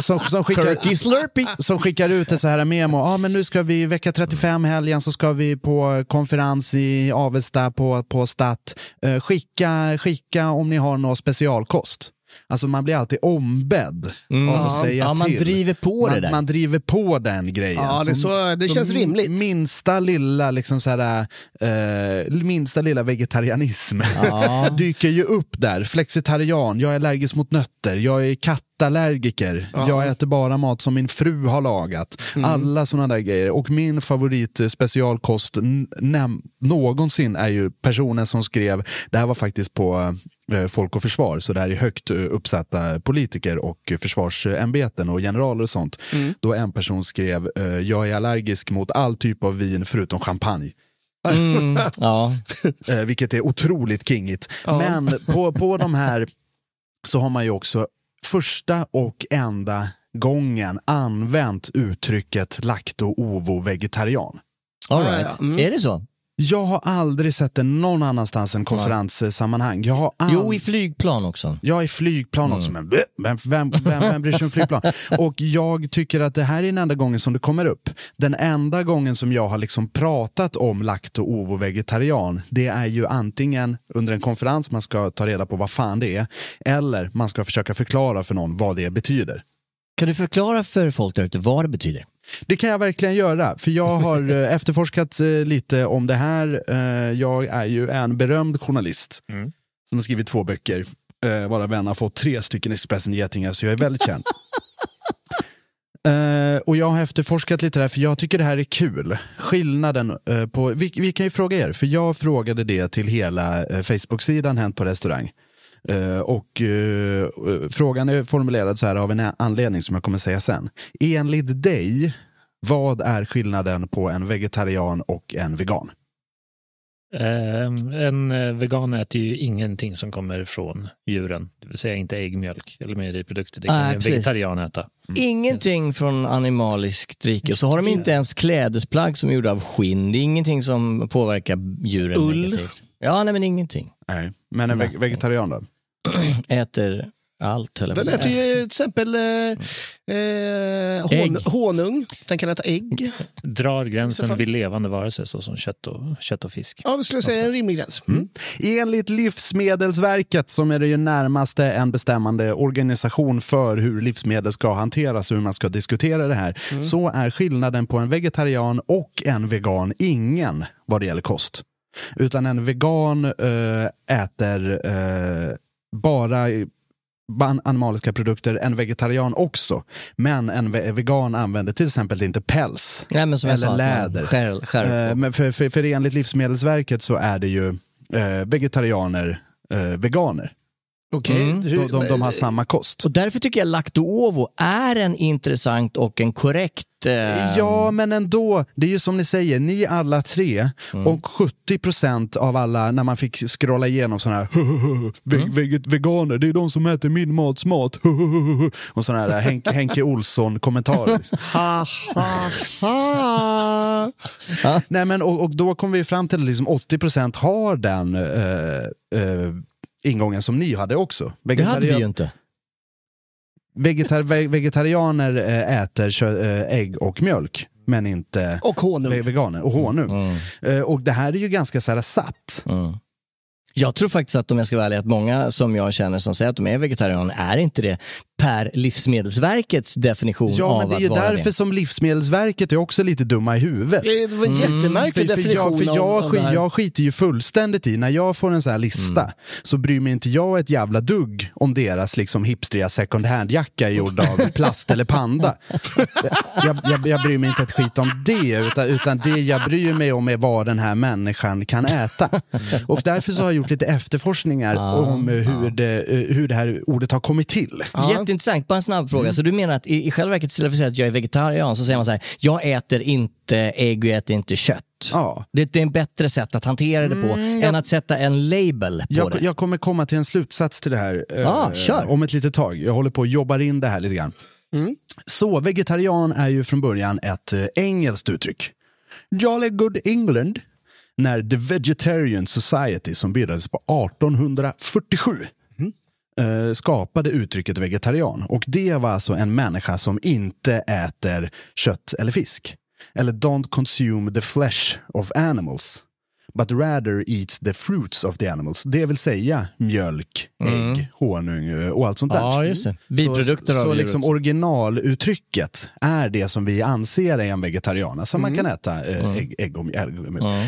som, som, skickar, som skickar ut ett så här memo. Ja, men nu ska vi vecka 35 helgen så ska vi på konferens i Avesta på, på Stat. Eh, skicka, skicka om ni har någon specialkost. Alltså man blir alltid ombedd av att säga Ja, man till. driver på man, det där. Man driver på den grejen. Ja, det så- det känns rimligt. Minsta lilla, liksom så här, eh, minsta lilla vegetarianism Ja. *laughs* dyker ju upp där. Flexitarian, jag är allergisk mot nötter, jag är kattallergiker, jag äter bara mat som min fru har lagat. Alla sådana där grejer. Och min favorit specialkost någonsin är ju personen som skrev, det här var faktiskt på eh, Folk och Försvar, så det här är högt eh, uppsatta politiker och försvarsämbeten och generaler och sånt. Då en person skrev, eh, jag är allergisk mot all typ av vin förutom champagne. Mm, *laughs* ja. Vilket är otroligt kingigt. Men på, på de här så har man ju också första och enda gången använt uttrycket lakto-ovo-vegetarian. All right. Mm. Är det så? Jag har aldrig sett det någon annanstans än konferenssammanhang. Jag har ald- Jo, i flygplan också. Jag är flygplan också, men vem, vem, vem, vem bryr sig om flygplan? *laughs* Och jag tycker att det här är den enda gången som det kommer upp. Den enda gången som jag har liksom pratat om lakto ovo vegetarian, det är ju antingen under en konferens man ska ta reda på vad fan det är, eller man ska försöka förklara för någon vad det betyder. Kan du förklara för folk där ute vad det betyder? Det kan jag verkligen göra, för jag har *laughs* eh, efterforskat eh, lite om det här. Eh, Jag är ju en berömd journalist som har skrivit två böcker, varav en har fått tre stycken Expressen-getingar, så jag är väldigt känd. *laughs* Och jag har efterforskat lite där, för jag tycker det här är kul. Skillnaden på, vi, vi kan ju fråga er, för jag frågade det till hela Facebook-sidan Hänt på restaurang. Eh, och eh, eh, frågan är formulerad så här av en anledning som jag kommer säga sen. Enligt dig, vad är skillnaden på en vegetarian och en vegan? Eh, en vegan äter ju ingenting som kommer från djuren, det vill säga inte ägg, mjölk eller mejeriprodukter. Det kan ju en precis. vegetarian äta. Ingenting från animaliskt rike. Så har de inte ens klädesplagg som är gjorda av skinn. Det är ingenting som påverkar djuren Ull. negativt. Ja, nej men ingenting. Nej. Men en ve- vegetarian då? *clears throat* Äter allt, på Den äter ju till exempel eh, eh, hon, Ägg. honung. Den kan äta ägg. Drar gränsen vid levande varelser såsom kött och, kött och fisk. Ja, det skulle jag säga är en rimlig gräns. Mm. Enligt Livsmedelsverket, som är det ju närmaste en bestämmande organisation för hur livsmedel ska hanteras och hur man ska diskutera det här, så är skillnaden på en vegetarian och en vegan ingen vad det gäller kost. Utan en vegan eh, äter eh, bara animaliska produkter, en vegetarian också. Men en ve- vegan använder till exempel inte päls Nej, eller sa, läder. skär- skär Eh, men för, för, för enligt Livsmedelsverket så är det ju vegetarianer, veganer. Okej. Mm. De, de, de har samma kost. Och därför tycker jag Lacto-Ovo är en intressant och en korrekt... Eh, Ja, men ändå. Det är ju som ni säger, ni alla tre Mm. och 70% av alla, när man fick scrolla igenom sådana här *laughs* ve- Mm. veget- veganer, det är de som äter min mats mat. *laughs* och sådana här Henk, Henke Olsson-kommentarer. Liksom. *laughs* Nej, men, och, och då kom vi fram till att liksom 80% har den eh, eh, ingången som ni hade också. det hade vi ju inte. Vegetar ve- vegetarianer eh, äter eh, ägg och mjölk, men inte Och honung. veganer. Och honung. Mm. Eh, Och det här är ju ganska så här satt. Mm. Jag tror faktiskt att om jag ska vara ärlig, att många som jag känner som säger att de är vegetarianer är inte det per Livsmedelsverkets definition Ja, av men det är att ju vara därför det. som Livsmedelsverket är också lite dumma i huvudet. Det var en jättemärklig För, för, jag, definition för jag, av, det skit, här. jag skiter ju fullständigt i, när jag får en sån här lista Mm. så bryr mig inte jag ett jävla dugg om deras liksom hipstriga second hand-jacka gjord av *laughs* plast eller panda. Jag, jag, jag bryr mig inte ett skit om det, utan, utan det jag bryr mig om är vad den här människan kan äta. Och därför så har jag gjort lite efterforskningar om eh, hur det, eh, hur det här ordet har kommit till. Jätteintressant, bara en snabb fråga. Så du menar att i, i själva verket istället för att säga att jag är vegetarian så säger man så här, jag äter inte ägg och jag äter inte kött. Ja. Det, det är en bättre sätt att hantera det på än att sätta en label på Jag, det. jag kommer komma till en slutsats till det här eh, Ah, kör. om ett litet tag. Jag håller på och jobbar in det här lite grann. Så vegetarian är ju från början ett eh, engelskt uttryck. Jolly good England, när The Vegetarian Society som bildades på 1847 eh, skapade uttrycket vegetarian. Och det var alltså en människa som inte äter kött eller fisk. Eller don't consume the flesh of animals. But rather eats the fruits of the animals. Det vill säga mjölk, ägg, honung eh, och allt sånt där. Ja, just det. Biprodukter så, av så djuret. liksom originaluttrycket är det som vi anser är en vegetarian. Alltså man kan äta eh, ägg, ägg och mjölk.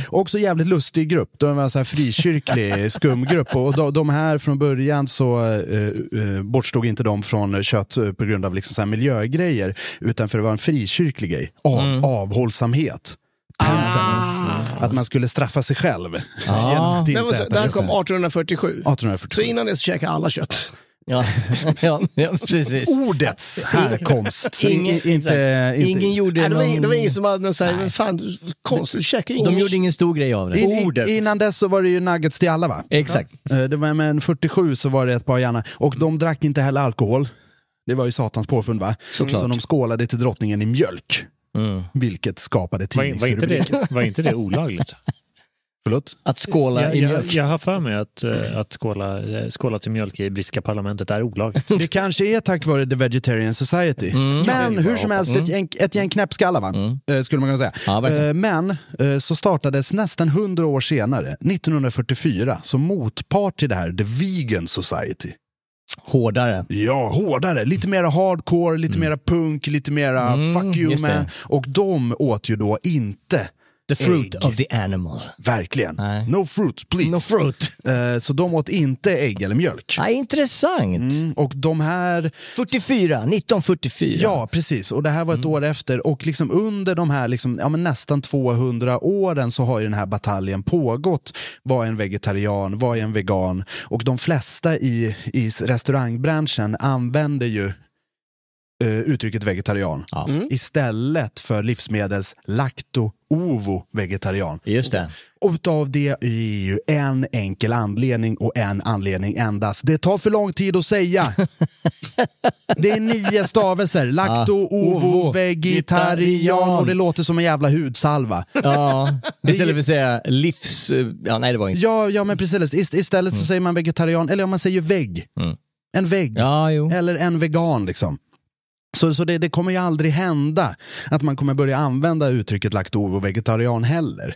Också jävligt lustig grupp. De var en så här frikyrklig *laughs* skumgrupp. Och de, de här från början så eh, bortstod inte de från kött på grund av liksom så miljögrejer. Utan för det var en frikyrklig grej. Av, Avhållsamhet. Penitence. Att man skulle straffa sig själv. *laughs* genom att Det, var så, det kött. kom 1847. 1847. Så innan dess käkade alla kött. Ja, *laughs* ja, ja precis. Ordets härkomst. Ingen, inte, inte, ingen gjorde Nej, det, var, någon... det var ingen som hade så här, fan, konstigt, ingen De gjorde ingen stor grej av det. In, Ordet. innan dess så var det ju nuggets till alla va? Exakt. Eh, Det var, men 47 så var det ett par gärna. Och de drack inte heller alkohol. Det var ju satans påfund va? Såklart. Så de skålade till drottningen i mjölk. Vilket skapade Var, var, inte tidningsrubriker. det, var inte det olagligt? *laughs* Förlåt? Att skåla Jag, i jag, mjölk. jag har för mig att, eh, att skåla, eh, skåla till mjölk i brittiska parlamentet är olagligt. Det kanske är tack vare The Vegetarian Society. Mm. Men hur som helst, ett gäng, ett gäng knäppskallar va? Eh, skulle man kunna säga. Ja, Men så startades nästan 100 år senare, 1944, som motpart till det här, The Vegan Society. Hårdare. Ja, hårdare. Lite mera hardcore, lite mera punk, lite mera Mm, fuck you just det. man. Och de åt ju då inte The fruit ägg. of the animal. Verkligen. Nej. No fruit, please. No fruit. Eh, Så de åt inte ägg eller mjölk. Ja, intressant. Mm, och de här 44, 1944. Ja, precis. Och det här var ett år efter. Och liksom under de här liksom, ja, men nästan 200 åren så har ju den här bataljen pågått. Vad är en vegetarian? Vad är en vegan? Och de flesta i, i restaurangbranschen använder ju eh, uttrycket vegetarian Ja. istället för livsmedels lacto-ovo-vegetarian. Just det. Och utav det är ju en enkel anledning och en anledning endast. Det tar för lång tid att säga. *laughs* Det är nio stavelser. Lacto, ovo, vegetarian och det låter som en jävla hudsalva. Ja, *laughs* istället för att säga livs... Ja, nej, det var inte. Ja, ja men precis. Ist- Istället så säger man vegetarian, eller om man säger vägg. Mm. En vägg. Ja, jo. Eller en vegan liksom. Så, så det, det kommer ju aldrig hända att man kommer börja använda uttrycket laktovo vegetarian heller.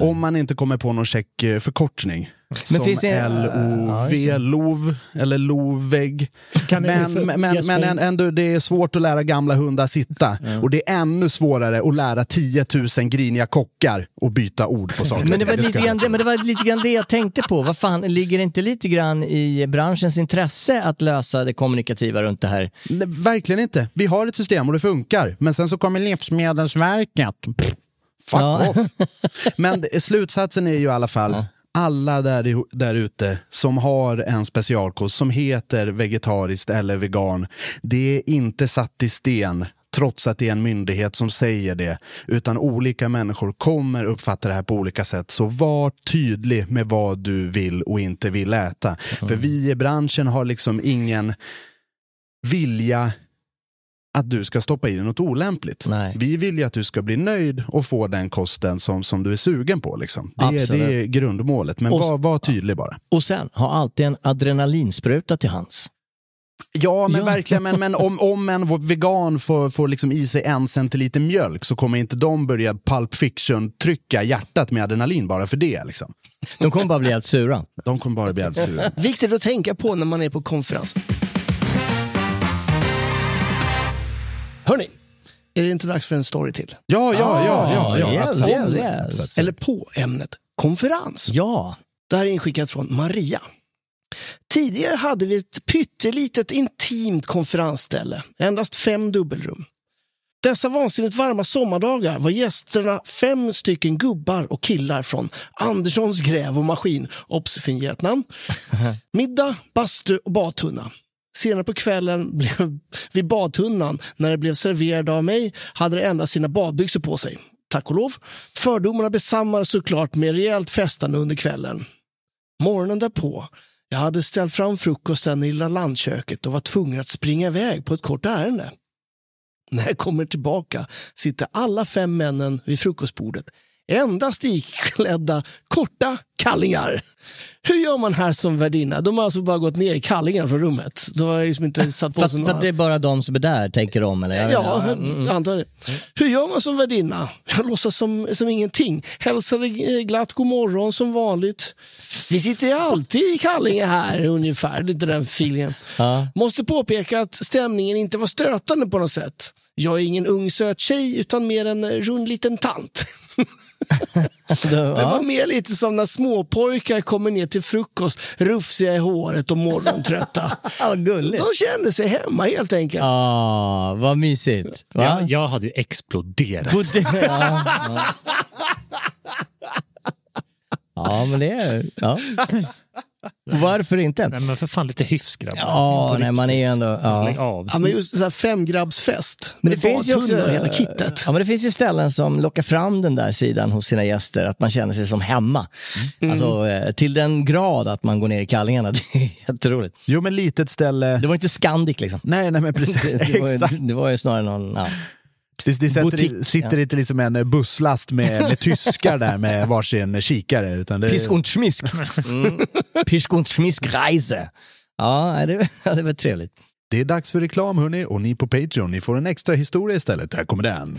Om man inte kommer på någon check eh, förkortning. Som finns det- LOV, Ja, LOV eller LOVEG. Men, för- men, men, men ändå, det är svårt att lära gamla hundar sitta. Och det är ännu svårare att lära 10 000 griniga kockar att byta ord på saker. Men det, var lite grann, det- men det var lite grann det jag tänkte på. Vad fan, ligger det inte lite grann i branschens intresse att lösa det kommunikativa runt det här? Nej, verkligen inte. Vi har ett system och det funkar. Men sen så kommer Livsmedelsverket. Fuck Ja. off. *laughs* Men slutsatsen är ju i alla fall alla där, där ute som har en specialkost som heter vegetariskt eller vegan. Det är inte satt i sten trots att det är en myndighet som säger det. Utan olika människor kommer uppfatta det här på olika sätt. Så var tydlig med vad du vill och inte vill äta. För vi i branschen har liksom ingen vilja att du ska stoppa i dig något olämpligt. Nej. Vi vill ju att du ska bli nöjd och få den kosten som, som du är sugen på. Liksom. Det, är- det är grundmålet, men Och- var, var tydlig bara. Och sen, ha alltid en adrenalinspruta till hands. Ja, men verkligen. Men, men om, om en vegan får, får liksom i sig en centiliter mjölk så kommer inte de börja Pulp Fiction-trycka hjärtat med adrenalin bara för det. Liksom. De kommer bara bli helt sura. De kommer bara bli helt sura. Viktigt att tänka på när man är på konferens. Hörni, är det inte dags för en story till? Ja, ja, ja. ja, ja, yes, absolut. yes, yes. Eller på ämnet konferens. Ja. Det här är inskickat från Maria. Tidigare hade vi ett pyttelitet intimt konferensställe, endast fem dubbelrum. Dessa vansinnigt varma sommardagar var gästerna fem stycken gubbar och killar från Anderssons gräv och maskin, obs namn, *laughs* middag, bastu och badtunna. Senare på kvällen blev vid badtunnan, när det blev serverad av mig, hade de endast sina badbyxor på sig. Tack och lov. Fördomarna besammades såklart med rejält festande under kvällen. Morgonen därpå, jag hade ställt fram frukosten i lilla landköket och var tvungen att springa iväg på ett kort ärende. När jag kommer tillbaka sitter alla fem männen vid frukostbordet endast iklädda korta kallingar. Hur gör man här som värdinna? De har alltså bara gått ner i kallingar från rummet. De har liksom inte *laughs* satt på För, sig för några... att det är bara de som är där, tänker de? Eller? Jag Ja. Mm, antar det. Hur gör man som värdinna? Jag låtsas som, som ingenting. Hälsar eh, glatt god morgon som vanligt. Vi sitter alltid i Kallinge här ungefär, lite den feelingen. Ja. Måste påpeka att stämningen inte var stötande på något sätt. Jag är ingen ung söt tjej utan mer en rund liten tant. *laughs* *laughs* Det var mer lite som när småpojkar kommer ner till frukost, rufsiga i håret och morgontrötta. *laughs* Vad gulligt. De kände sig hemma helt enkelt. Ah, vad mysigt. Va? Jag, jag hade ju exploderat. *laughs* Ja, ja. ja, men det är... Ja. Varför inte? Nej, men för fan lite hyfs grabbar. Ja, nej, man är ju ändå... Ja. Av. Ja, men just så här femgrabbsfest Men med det finns ju också, och hela kittet. Ja, men det finns ju ställen som lockar fram den där sidan hos sina gäster, att man känner sig som hemma. Alltså, eh, till den grad att man går ner i kallingarna. *laughs* Det är jätteroligt. Jo, men litet ställe. Det var inte Scandic liksom. Nej, nej men precis. Det, *laughs* det, var, Exakt. ju, det var ju snarare någon... Ja. Det, det sätter, Butik, sitter ja. inte liksom en busslast med, *laughs* med tyskar där med varsin kikare. Utan det, Pisk und Schmisk. *laughs* Mm. Pisk und Schmisk Reise. Ja, det, *laughs* det var trevligt. det är dags för reklam hörni och ni på Patreon, ni får en extra historia istället. Här kommer den.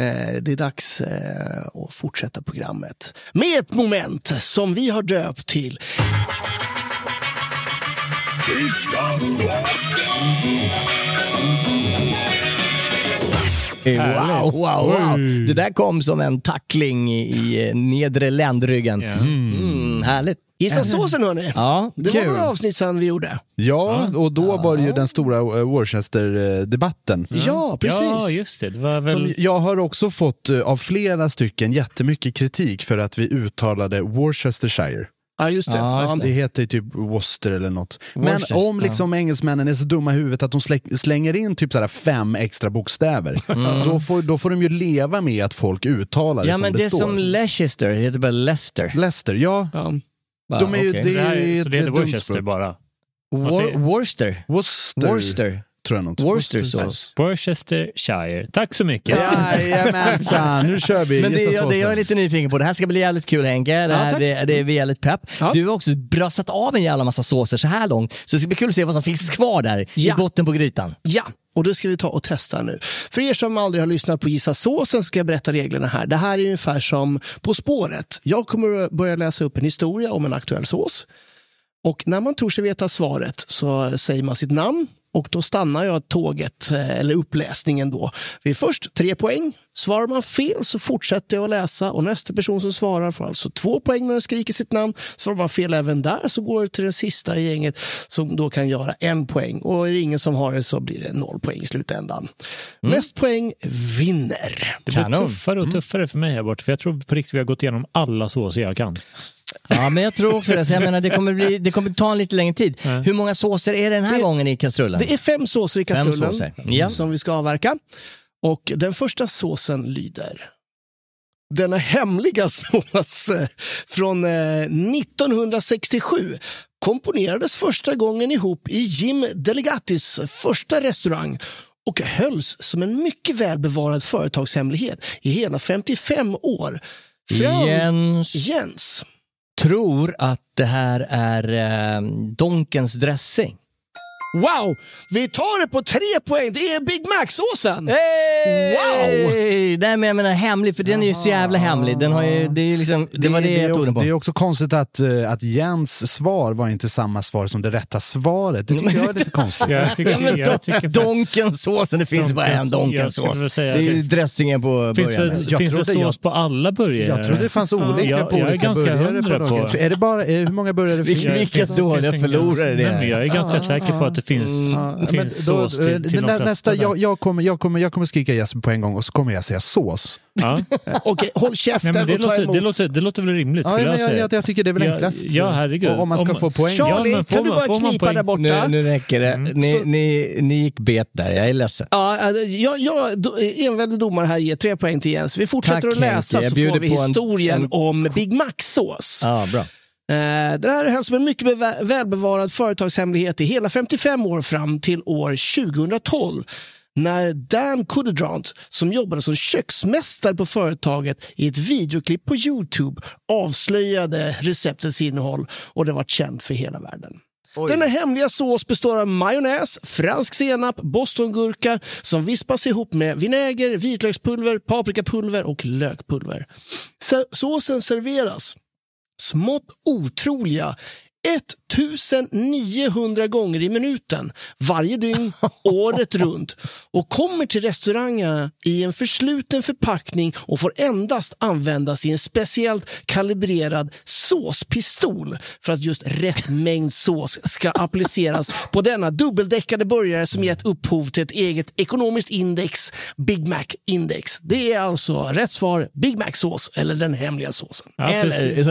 Eh, Det är dags eh, att fortsätta programmet med ett moment som vi har döpt till Wow, wow, wow. Det där kom som en tackling i, eh, nedre ländryggen. Mm, härligt. Gissa såsen hörni. Ja, Det kul. var några avsnitt sedan vi gjorde. Ja, och då var det ju den stora eh, Worcester-debatten. Ja, precis. Ja, just det. Det var väl... Som jag har också fått eh, av flera stycken jättemycket kritik för att vi uttalade Worcestershire. Ja, just det. Ja, just Det heter ju typ Worcester eller något. Worcester, Men om liksom engelsmännen är så dumma i huvudet att de slä- slänger in typ så här fem extra bokstäver, *laughs* då, får, då får de ju leva med att folk uttalar det Ja, som men det, det är står. som Leicester, det heter bara Leicester. Leicester, ja. Ja. Va, De är ju, det det här, är så det heter Worcester bara. Wor- Worcester. Worcester, Worcester. tror jag något. Worcestersås. Worcestershire. Tack så mycket. Jajamensan, nu kör vi. Men det, jag, det jag är lite nyfiken på, det här ska bli jävligt kul Henke. Det, här, tack. det, det är vi jävligt pepp. Ja. Du har också brassat av en jävla massa såser så här långt, så det ska bli kul att se vad som finns kvar där Ja. i botten på grytan. Ja, och det ska vi ta och testa nu. För er som aldrig har lyssnat på Gissa såsen ska jag berätta reglerna här. Det här är ungefär som På spåret. Jag kommer att börja läsa upp en historia om en aktuell sås. Och när man tror sig veta svaret så säger man sitt namn och då stannar jag tåget, eh, eller uppläsningen då. Vid först tre poäng. Svarar man fel så fortsätter jag att läsa och nästa person som svarar får alltså två poäng när den skriker sitt namn. Svarar man fel även där så går det till den sista i gänget som då kan göra en poäng. Och är det ingen som har det så blir det noll poäng i slutändan. Mest poäng vinner. Det blir Kanon. tuffare och tuffare för mig här borta, för jag tror på riktigt vi har gått igenom alla såser jag kan. Ja, men jag tror också det. Så jag menar, det, kommer bli, det kommer ta en lite längre tid. Ja. Hur många såser är det den här Det- gången i kastrullen? Det är fem såser i kastrullen såser. Ja. som vi ska avverka. Och den första såsen lyder. Denna hemliga *laughs* sås eh, från eh, 1967 komponerades första gången ihop i Jim Delegatis första restaurang och hölls som en mycket välbevarad företagshemlighet i hela 55 år. Fram- Jens Jens tror att det här är eh, Donkens dressing. Wow! Vi tar det på tre poäng. Det är Big Mac-såsen! Wow! Nej, men jag menar hemlig, för den är ju så jävla hemlig. Den har ju, det, är liksom, det, var det, är, jag tog den på. det är också konstigt att, eh, att Jens svar var inte samma svar som det rätta svaret. Det tycker jag är lite *laughs* konstigt. Jag tycker, jag tycker faktiskt- Donkenssåsen, det finns ju bara en Donkens- jag Donkensås. Det är ju dressingen på Finns början. det, Jag finns det trodde sås jag- på alla burgare? Jag trodde det fanns olika jag, på jag olika burgare på. Är det bara, är, hur många burgare finns det? vilka dåliga förlorare det är. Jag är ganska Ja, säker på att det finns, men finns då- sås till, till de nä- nästa, jag, jag, kommer, jag, kommer, jag kommer skrika Jesper på en gång och så kommer jag säga sås. Ja. *laughs* Okej, håll Nej, käften men det, och ta låter, emot. det, låter, det låter väl rimligt Ja, jag jag, jag, jag tycker det är väl enklast. Ja, herregud. Och Om man ska få poäng. Charlie, Ja, kan du man- bara får man knipa där borta? Nu, nu räcker det. Mm. Ni, Så- ni, ni gick bet där, jag är ledsen. Ja, äh, jag, jag, do- enväldig domare här ger tre poäng till Jens. Vi fortsätter Tack, att läsa så får vi historien en- om Big Mac-sås. Ja, bra. Eh, det här är som en mycket beva- välbevarad företagshemlighet i hela 55 år fram till år 2012 när Dan Kudedrant, som jobbade som köksmästare på företaget i ett videoklipp på Youtube avslöjade receptets innehåll och det var känt för hela världen. Denna hemliga sås består av majonnäs, fransk senap, bostongurka som vispas ihop med vinäger, vitlökspulver, paprikapulver och lökpulver. Så- såsen serveras smått otroliga. 1900 gånger i minuten varje dygn, *laughs* året runt och kommer till restaurangerna i en försluten förpackning och får endast användas i en speciellt kalibrerad såspistol för att just rätt mängd sås ska appliceras på denna dubbeldäckade burgare som gett upphov till ett eget ekonomiskt index, Big Mac-index. Det är alltså rätt svar, Big Mac-sås eller den hemliga såsen. Ja, Eller precis.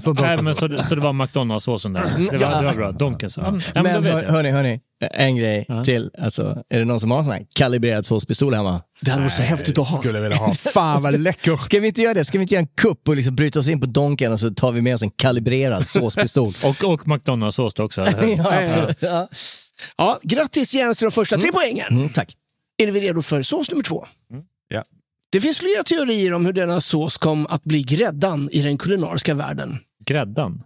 som Donkens-. Ja, som Nej, men så, det- så det var McDonalds-såsen där. *clears throat* Det var, det var bra. Donkens. Ja, men, ja, men Men hör, hörni, hörni, en grej till. Alltså, är det någon som har en sån här kalibrerad såspistol hemma? Det hade varit så häftigt att ha. Skulle vilja ha. *laughs* Fan vad läckert. Ska vi inte göra det? Ska vi inte göra en kupp och liksom bryta oss in på Donken och så tar vi med oss en kalibrerad såspistol? *laughs* Och, och McDonalds-sås också. *laughs* ja, absolut. Ja. Ja, grattis Jens till de första tre poängen. Mm, tack. Är vi redo för sås nummer två? Ja. Det finns flera teorier om hur denna sås kom att bli gräddan i den kulinariska världen. Gräddan?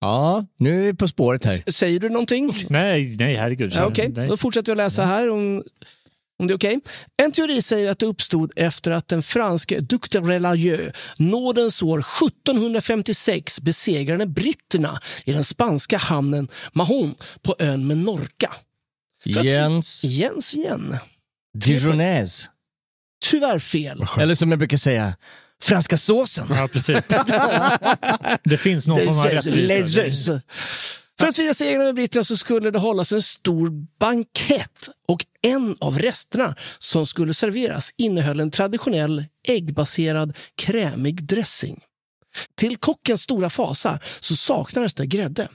Ja, nu är vi på spåret här. S- Säger du någonting? Nej, nej, herregud. Ja, Okej, Nej. då fortsätter jag läsa här om, om det är okej. En teori säger att det uppstod efter att den franske Duc de Relalieu nådens år 1756 besegrade britterna i den spanska hamnen Mahon på ön Menorca. För att- Jens Jens igen. Dijonäs. Tyvärr fel. Eller som jag brukar säga, franska såsen. Ja, precis. det finns någon form av rättvisa. För att fira segern över britterna så skulle det hållas en stor bankett och en av resterna som skulle serveras innehöll en traditionell äggbaserad krämig dressing. Till kockens stora fasa så saknades det grädde.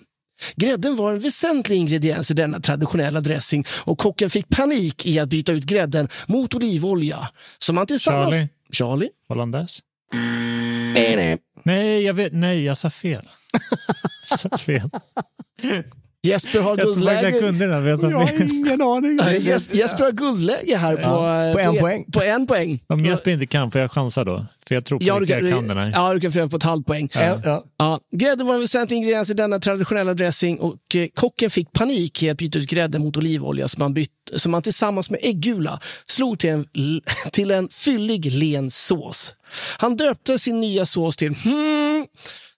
Grädden var en väsentlig ingrediens i denna traditionella dressing och kocken fick panik i att byta ut grädden mot olivolja. Så man tillsammans... Charlie? Charlie? Hollandaise? Nej, nej. Nej, jag vet. Nej, jag sa fel. jag sa fel. Jesper har Jag jag guldläge. kunde den, men jag sa fel. ingen aning. Nej, Jes- Jesper har guldläge här på, På en på, poäng. På en poäng. Om Jesper inte kan får jag chansa då. För jag tror på Ja, att du kan, jag kan den här. ja, du kan få på ett halvt poäng. Ja. Ja. Ja, grädde var en väsentlig ingrediens i denna traditionella dressing och eh, kocken fick panik i att byta ut grädde mot olivolja som man, bytt, som man tillsammans med äggula slog till en, *laughs* till en fyllig len sås. Han döpte sin nya sås till hmm,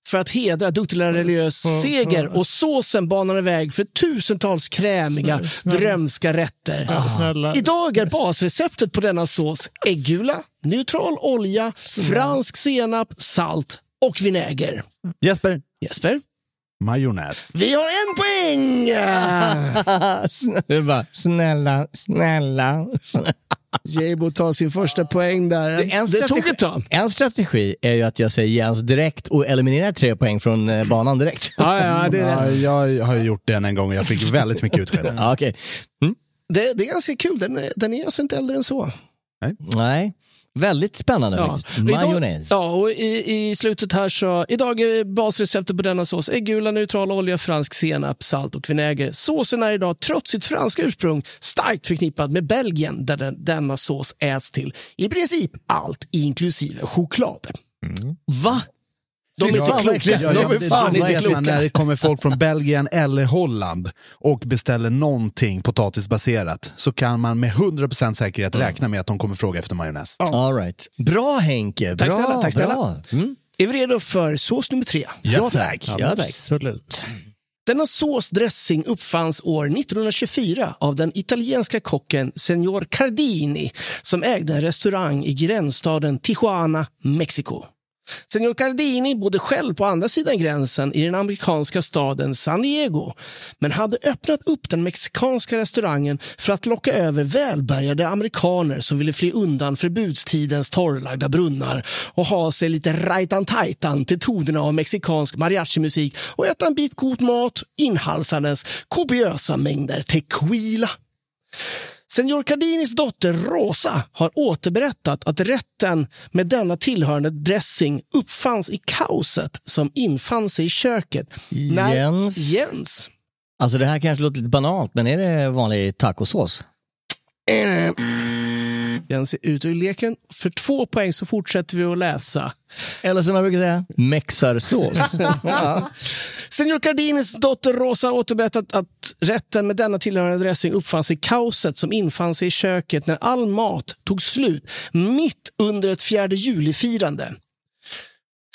för att hedra Duktiga religiös seger och såsen banade väg för tusentals krämiga, Snälla, drömska rätter. Snälla, snälla. Idag är basreceptet på denna sås äggula, neutral olja, fransk senap, salt och vinäger. Jesper. Jesper? Majonnäs. Vi har en poäng! *laughs* Bara, snälla, snälla. snälla. Jebo tar sin första poäng där. Det, en Det tog strategi- ett tag. En strategi är ju att jag säger Jens direkt och eliminerar tre poäng från eh, banan direkt. Ja, ja, det, är det. Ja, jag har gjort den en gång och jag fick väldigt mycket utskälld. *laughs* Ja, okej. Mm. Det, det är ganska kul. Den är, den är alltså inte äldre än så. Nej, väldigt spännande Ja. faktiskt. Majonnäs. Ja, och i, i slutet här så... Idag är basreceptet på denna sås äggula, neutral olja, fransk senap, salt och vinäger. Såsen är idag, trots sitt franska ursprung, starkt förknippad med Belgien där den, denna sås äts till i princip allt, inklusive choklad. Va? De är inte kloka. verkligen. De Ja, är fan inte kloka. När det kommer folk från Belgien eller Holland och beställer någonting potatisbaserat så kan man med 100% säkerhet räkna med att de kommer fråga efter majonnäs. All right. Bra Henke. Tack bra, snälla, tack snälla. Bra. Mm. Är vi redo för sås nummer tre? Ja, tack. Ja, tack. Absolut. Denna såsdressing uppfanns år 1924 av den italienska kocken Senor Cardini som ägde en restaurang i gränsstaden Tijuana, Mexiko. Senor Cardini bodde själv på andra sidan gränsen i den amerikanska staden San Diego men hade öppnat upp den mexikanska restaurangen för att locka över välbärgade amerikaner som ville fly undan förbudstidens torrlagda brunnar och ha sig lite rajtan-tajtan till tonerna av mexikansk mariachimusik och äta en bit god mat inhalsandes kopiösa mängder tequila. Senor Cardinis dotter Rosa har återberättat att rätten med denna tillhörande dressing uppfanns i kaoset som infann sig i köket. Jens. Jens. Alltså det här kanske låter lite banalt, men är det vanlig tacosås? Eh, Jens är ute ur leken. För två poäng så fortsätter vi att läsa. Eller som jag brukar säga, mexarsås. *laughs* ja. Senor Cardinis dotter Rosa har återberättat att rätten med denna tillhörande dressing uppfanns i kaoset som infann sig i köket när all mat tog slut mitt under ett fjärde juli-firande.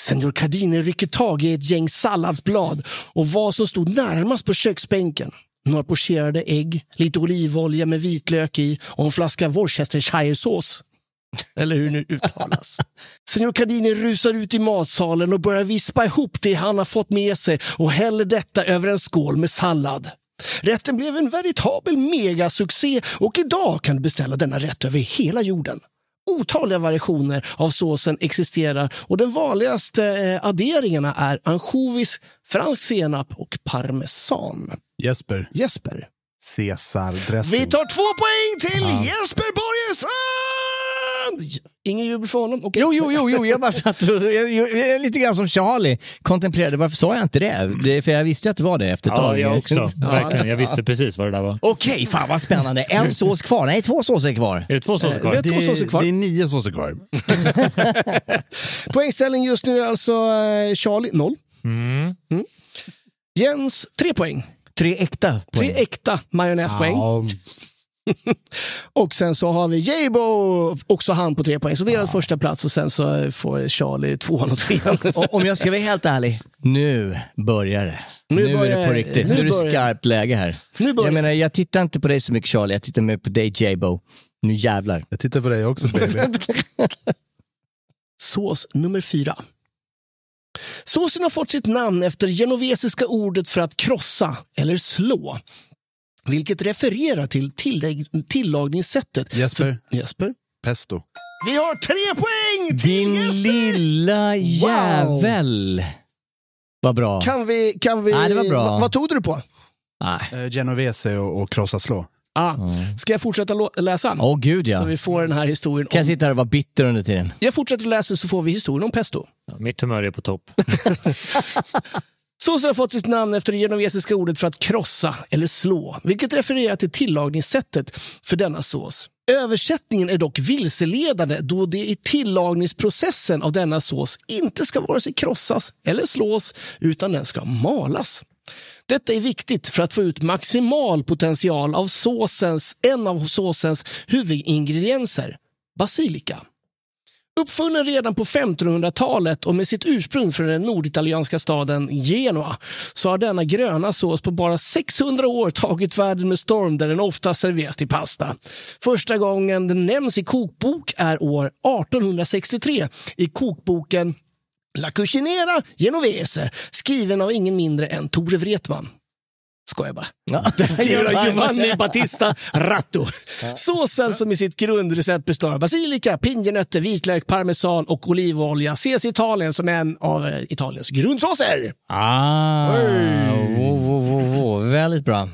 Senor Cardini rycker tag i ett gäng salladsblad och vad som stod närmast på köksbänken. Några pocherade ägg, lite olivolja med vitlök i och en flaska Worcestershiresås. Eller hur nu uttalas. *laughs* Senor Cardini rusar ut i matsalen och börjar vispa ihop det han har fått med sig och häller detta över en skål med sallad. Rätten blev en veritabel megasuccé och idag kan du beställa denna rätt över hela jorden. Otaliga variationer av såsen existerar och de vanligaste eh, adderingarna är ansjovis, fransk senap och parmesan. Jesper. Jesper. Caesar-dressing. Vi tar två poäng till Ja. Jesper Borgenstrand! Ingen jubel för honom? Okej. Jo, jo, jo, jo, jag bara satt och, jag, jag, jag, är lite grann som Charlie kontemplerade. Varför sa jag inte det? det är för jag visste att det var det efter ett Ja, tag. jag också. Ja. Verkligen. Jag visste precis vad det där var. Okej, fan vad spännande. En sås kvar. Nej, två såser kvar. Är det två såser Eh, vi har två såser kvar. Det är nio såser kvar. *laughs* Poängställning just nu är alltså eh, Charlie, noll. Mm. Mm. Jens, tre poäng. Tre äkta Tre poäng. äkta majonnäspoäng. Ja, Och sen så har vi Jabo, också han på tre poäng. Så delad första plats och sen så får Charlie tvåan *laughs* och trean. Om jag ska vara helt ärlig, nu börjar det. Nu Nu, börjar- är det på riktigt. nu Nu, är det skarpt läge här. Nu börjar- Jag menar, jag tittar inte på dig så mycket Charlie, jag tittar mer på dig Jabo. Nu jävlar. jag tittar på dig också *laughs* baby. Sås nummer fyra. Såsen har fått sitt namn efter genovesiska ordet för att krossa eller slå. Vilket refererar till tillagningssättet. Jesper. Jesper? Pesto. Vi har tre poäng till Din Jesper! lilla jävel. Vad bra. Kan vi... Kan vi Nej, det var bra. Va- vad tog du på? Nej. Eh, Genovese och, och krossa slå. Ah, Ska jag fortsätta läsa? Åh gud ja. Så vi får den här historien. Kan jag sitta här och vara bitter under tiden? Jag fortsätter läsa så får vi historien om pesto. Ja, Mitt humör är på topp. *laughs* *laughs* Såsen har fått sitt namn efter det genovesiska ordet för att krossa eller slå, vilket refererar till tillagningssättet för denna sås. Översättningen är dock vilseledande då det i tillagningsprocessen av denna sås inte ska vare sig krossas eller slås, utan den ska malas. Detta är viktigt för att få ut maximal potential av såsens, en av såsens huvudingredienser, basilika. Uppfunnen redan på 1500-talet och med sitt ursprung från den norditalienska staden Genua så har denna gröna sås på bara 600 år tagit världen med storm där den ofta serveras till pasta. Första gången den nämns i kokbok är år 1863 i kokboken La Cucinera Genovese skriven av ingen mindre än Tore Wretman. Skojar bara. Ja. *laughs* Den skriver av Giovanni Battista Ratto. Såsen som i sitt grundrecept består av basilika, pinjenötter, vitlök, parmesan och olivolja ses i Italien som en av eh, Italiens grundsåser. Ah, wo, wo, wo, wo. väldigt bra.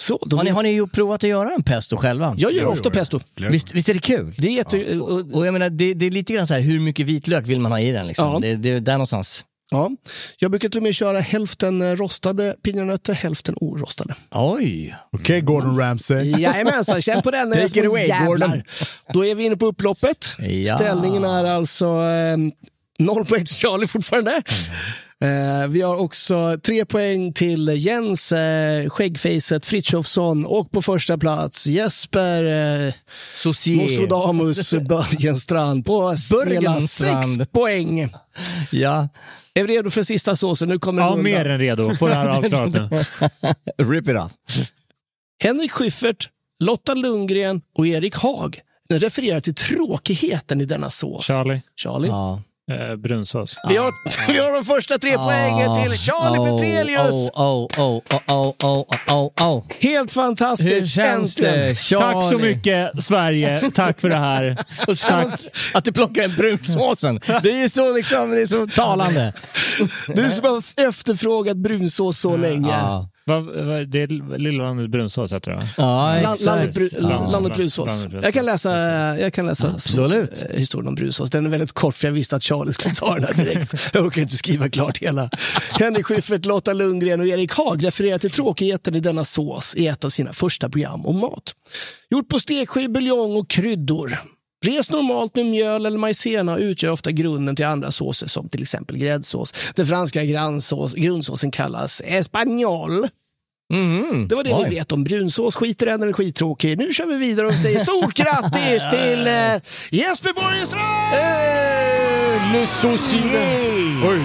Så, då Har ni, har ni ju provat att göra en pesto själva? Jag gör ofta pesto. Visst, visst är det kul? Det är jätte... och- Och jag menar, det, det är lite grann så här, hur mycket vitlök vill man ha i den? Liksom? Ja. Det, det är där någonstans. Ja. Jag brukar till och med köra hälften eh, rostade pinjenötter, hälften orostade. Oj! Okej, Gordon Ramsay. Jajamensan, *laughs* känn på den. Take it away, jävlar. Gordon. Då är vi inne på upploppet. Ja. Ställningen är alltså eh, noll poäng till Charlie fortfarande. Eh, vi har också tre poäng till Jens, eh, skäggfejset Frithiofsson och på första plats Jesper eh. Nostradamus *laughs* Börjenstrand på hela sex poäng. Ja. Är vi redo för sista såsen? Nu kommer Ja, mer än redo. Få det här *laughs* avklarat nu. Rip it off. Henrik Schyffert, Lotta Lundgren och Erik Haag refererar till tråkigheten i denna sås. Charlie. Charlie. Ja. Eh, brunsås. Vi, har, *laughs* vi har de första tre poängen till Charlie oh, Petrelius. Oh, oh, oh, oh, oh, oh, oh. Helt fantastiskt. Hur känns det? Tack så mycket Sverige. Tack för det här. Och *laughs* sen att du plockar en brunsåsen. Det är så, liksom, det är så talande. Du som har efterfrågat brunsås så länge. Ja. Vad- vad- Det är Lilla landet brunsås heter det va? Ja, exakt. landet, bru, Ja. landet brunsås. Jag kan läsa, jag kan läsa Absolut. eh, historien om brunsås. Den är väldigt kort för jag visste att Charlie skulle ta den här direkt. *laughs* Jag orkar inte skriva klart hela. Henrik Schyffert, Lotta Lundgren och Erik Haag refererar till tråkigheten i denna sås i ett av sina första program om mat. Gjort på stekskiv, buljong och kryddor. Res normalt med mjöl eller majsena utgör ofta grunden till andra såser som till exempel gräddsås. Den franska grundsåsen kallas espagnol. Mhm. Det var det Oj. vi vet om brunsås. Skit i den, den är skittråkig. Nu kör vi vidare och säger stort grattis *laughs* till eh, Jesper Borgenstrand! Eh, Le! Oj,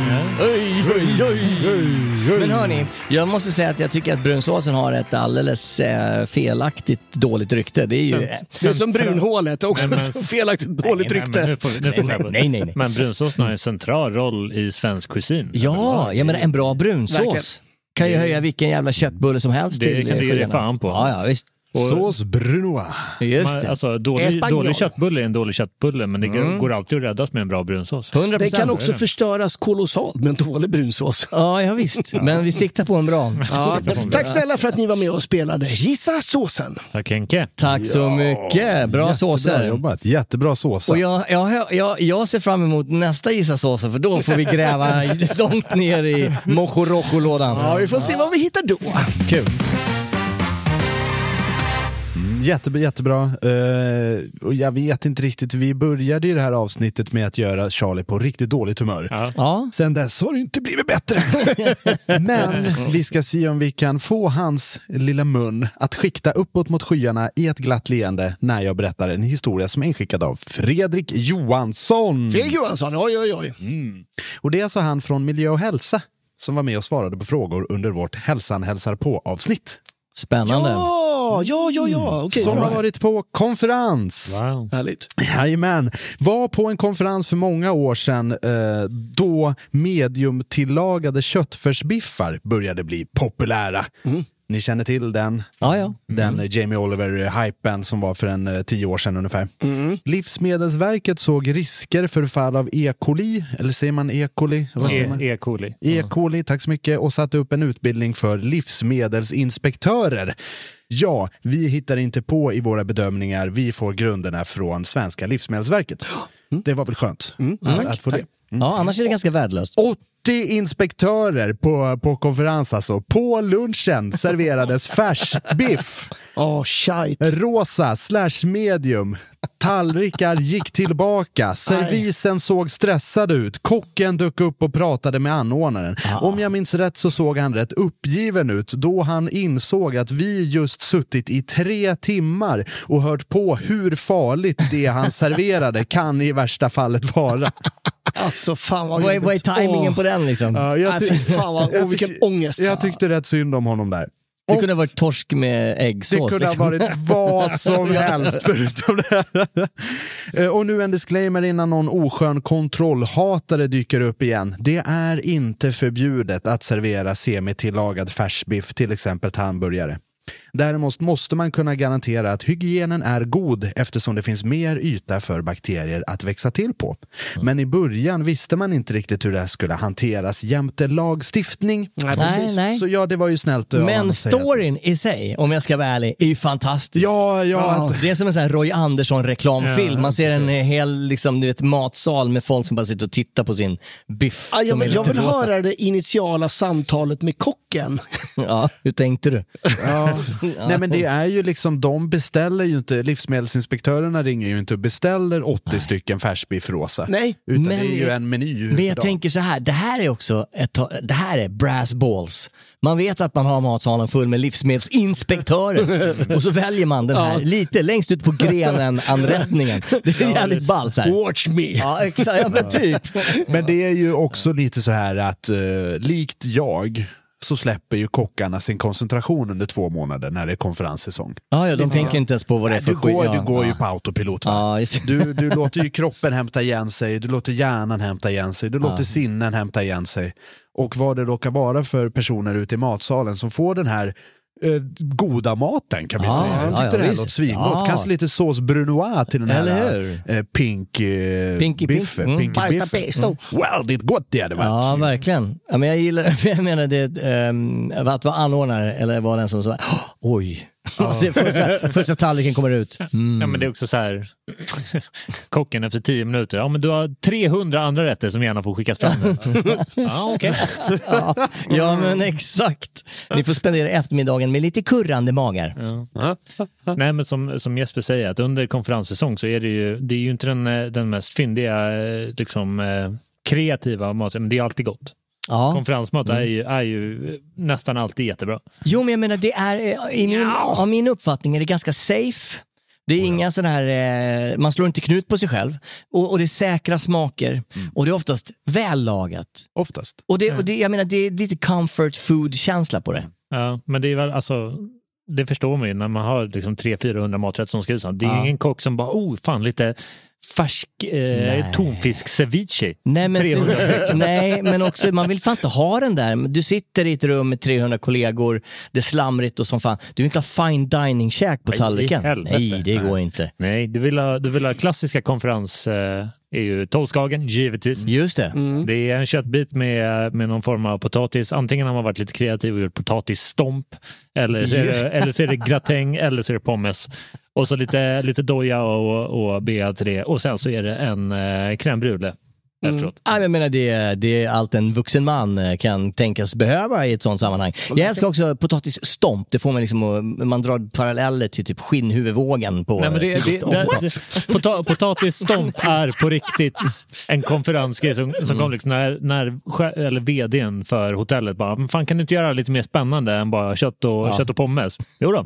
oj, oj. Men hörni, jag måste säga att jag tycker att brunsåsen har ett alldeles eh, felaktigt dåligt rykte. Det är ju... Det är som brunhålet, också Nej, men- ett felaktigt dåligt Nej, men nu rykte. får, nu får Nej, jag- nej, nej, nej. Men brunsåsen har en central roll i svensk kusin. Ja, jag menar en bra brunsås. Verkligen. Kan ju höja vilken jävla köttbulle som helst Det till kan du ge dig fan på. Ja, ja, visst. Sås brunoise. Man, alltså, dålig, dålig köttbulle är en dålig köttbulle, men det går- Mm. går alltid att räddas med en bra brunsås. 100%. Det kan också förstöras kolossalt med en dålig brunsås. Ja, ja visst. Men vi siktar på en bra. *laughs* Ja, tack snälla för att ni var med och spelade Gissa såsen. Tack Henke. Tack så mycket. Bra Jättebra såser. jobbat. Jättebra såsat. Och jag, jag, jag, jag ser fram emot nästa Gissa såsen för då får vi gräva *laughs* långt ner i mojo-rojo-lådan. Ja, vi får se vad vi hittar då. Kul. Mm, Jättebra, jättebra. Eh, och jag vet inte riktigt, vi började ju det här avsnittet med att göra Charlie på riktigt dåligt humör. Ja. Sen dess har det inte blivit bättre. *laughs* Men vi ska se om vi kan få hans lilla mun att skikta uppåt mot skyarna i ett glatt leende när jag berättar en historia som är inskickad av Fredrik Johansson. Fredrik Johansson, oj oj oj. Och det är alltså han från Miljö och hälsa som var med och svarade på frågor under vårt Hälsan hälsar på-avsnitt. Spännande. Ja, ja, ja, ja. Okej, som bra. har varit på konferens. Wow. Härligt. Jajamän. Var på en konferens för många år sedan eh, då mediumtillagade köttfärsbiffar började bli populära. Ni känner till den? Ja, ja. Den eh, Jamie Oliver-hypen som var för en eh, tio år sedan ungefär. Livsmedelsverket såg risker för fall av E. coli, eller säger man E. coli? Vad säger man? E. e. coli. E. coli, tack så mycket, och satte upp en utbildning för livsmedelsinspektörer. Ja, vi hittar inte på i våra bedömningar, vi får grunderna från Svenska Livsmedelsverket. Det var väl skönt att, att få det. Ja, annars är det ganska värdelöst. 80 inspektörer på, på konferens alltså. På lunchen serverades *laughs* färsbiff. Åh, shit. Rosa slash medium. Tallrikar gick tillbaka. Servisen såg stressad ut. Kocken dök upp och pratade med anordnaren. Om jag minns rätt så såg han rätt uppgiven ut då han insåg att vi just suttit i tre timmar och hört på hur farligt det han serverade *laughs* kan i värsta fallet vara. Alltså fan vad Vad är, vad är Åh. på den liksom? Ja, jag, Nej, ty- fan vad, *laughs* åh, vilken tyckte- ångest. Jag tyckte rätt synd om honom där. Det kunde ha varit torsk med Det äggsås. kunde ha liksom. varit vad som *laughs* helst förutom det. Eh, Och nu en disclaimer innan någon oskön kontrollhatare dyker upp igen. Det är inte förbjudet att servera semitillagad färsbiff, till exempel hamburgare. Däremot måste man kunna garantera att hygienen är god eftersom det finns mer yta för bakterier att växa till på. Men i början visste man inte riktigt hur det här skulle hanteras jämte lagstiftning. Nej, Nej, nej. Så ja, det var ju snällt Men storyn i sig, om jag ska vara ärlig, är ju fantastisk. Ja, ja, att, Det är som en sån här Roy Andersson-reklamfilm. Ja, Man ser en hel liksom, du vet, matsal med folk som bara sitter och tittar på sin biff. Ja, jag, vill, jag vill höra det initiala samtalet med kocken. *laughs* Ja, hur tänkte du? Ja. *laughs* Nej men det är ju liksom, de beställer ju inte, livsmedelsinspektörerna ringer ju inte och beställer 80 stycken färsbiff rosa. Nej. Utan Men- det är ju en meny Men jag dagen. tänker så här, det här är också ett, det här är brass balls. Man vet att man har matsalen full med livsmedelsinspektörer *laughs* och så väljer man den här lite längst ut på grenen anrättningen. *laughs* Det är jävligt ballt så här. Watch me. Ja, exakt. Ja, men typ. *laughs* Men det är ju också lite så här att eh, likt jag så släpper ju kockarna sin koncentration under två månader när det är konferenssäsong. Ja, ja, de tänker inte ens på vad det är för Du går, skit. du går ju på autopilot. Det. Du, du låter ju kroppen hämta igen sig, du låter hjärnan hämta igen sig, du låter sinnen hämta igen sig. Och vad det råkar vara för personer ute i matsalen som får den här eh, goda maten kan vi Ja, säga. Jag tyckte ja, det här visst. låter svingott. Ja. Kanske lite sås brunoise till den Eller här hur? eh, pink, eh, Pinky pink. biffen. Mm. Pinky Pasta biffen. pesto. Väldigt gott det hade varit. Ja, verkligen. Ja, men jag gillar, *laughs* jag menar det, um, att vara anordnare eller vara den som så, "Åh, *gasps* oj. *laughs* Alltså, första, första tallriken kommer ut. Mm. Ja, men det är också så här, *laughs* kocken efter tio minuter, ja men du har 300 andra rätter som gärna får skickas fram. *laughs* ja, okej. Ja, ja, men exakt. Ni får spendera eftermiddagen med lite kurrande magar. Nej, men som, som Jesper säger, att under konferenssäsong så är det ju, det är ju inte den, eh, den mest fyndiga, eh, liksom, eh, kreativa maten, men det är alltid gott. Ja. Konferensmat är, ju, är ju nästan alltid jättebra. Jo, men jag menar, det är, eh, i min, av min uppfattning är det ganska safe. Det är inga sådana här, eh, man slår inte knut på sig själv. Och, och det är säkra smaker. Och det är oftast vällagat. Oftast. Och, det, och det, jag menar, det är lite comfort food-känsla på det. Ja, men det är väl alltså, det förstår man ju när man har liksom 300-400 maträtter som ska ut. Det är Ja. ingen kock som bara, oh fan lite färsk eh, tonfisk-ceviche. Nej men, 300 stycken. nej, men också man vill fan inte ha den där. Du sitter i ett rum med 300 kollegor, det är slamrigt och som fan. Du vill inte ha fine dining-käk på Nej, tallriken. Nej, det går inte. Nej, du vill ha, du vill ha klassiska konferens... Eh, är ju Tolskagen, givetvis. Just det. Det är en köttbit med, med någon form av potatis. Antingen har man varit lite kreativ och gjort potatisstomp, eller så är det, eller så är det gratäng, eller så är det pommes. Och så lite, lite doja och, och bea till det. Och sen så är det en eh, crème brûlée efteråt. Men jag menar, det, är- det är allt en vuxen man eh, kan tänkas behöva i ett sånt sammanhang. Jag älskar också potatisstomp. Det får man liksom, att- man drar paralleller till typ skinnhuvudvågen på... Nej, men det, det, till- det, det, pota, potatisstomp *laughs* är på riktigt en konferensgrej som, som kom liksom när, när eller vdn för hotellet bara, men fan kan du inte göra lite mer spännande än bara kött och, Ja. kött och pommes? Jo då. *laughs*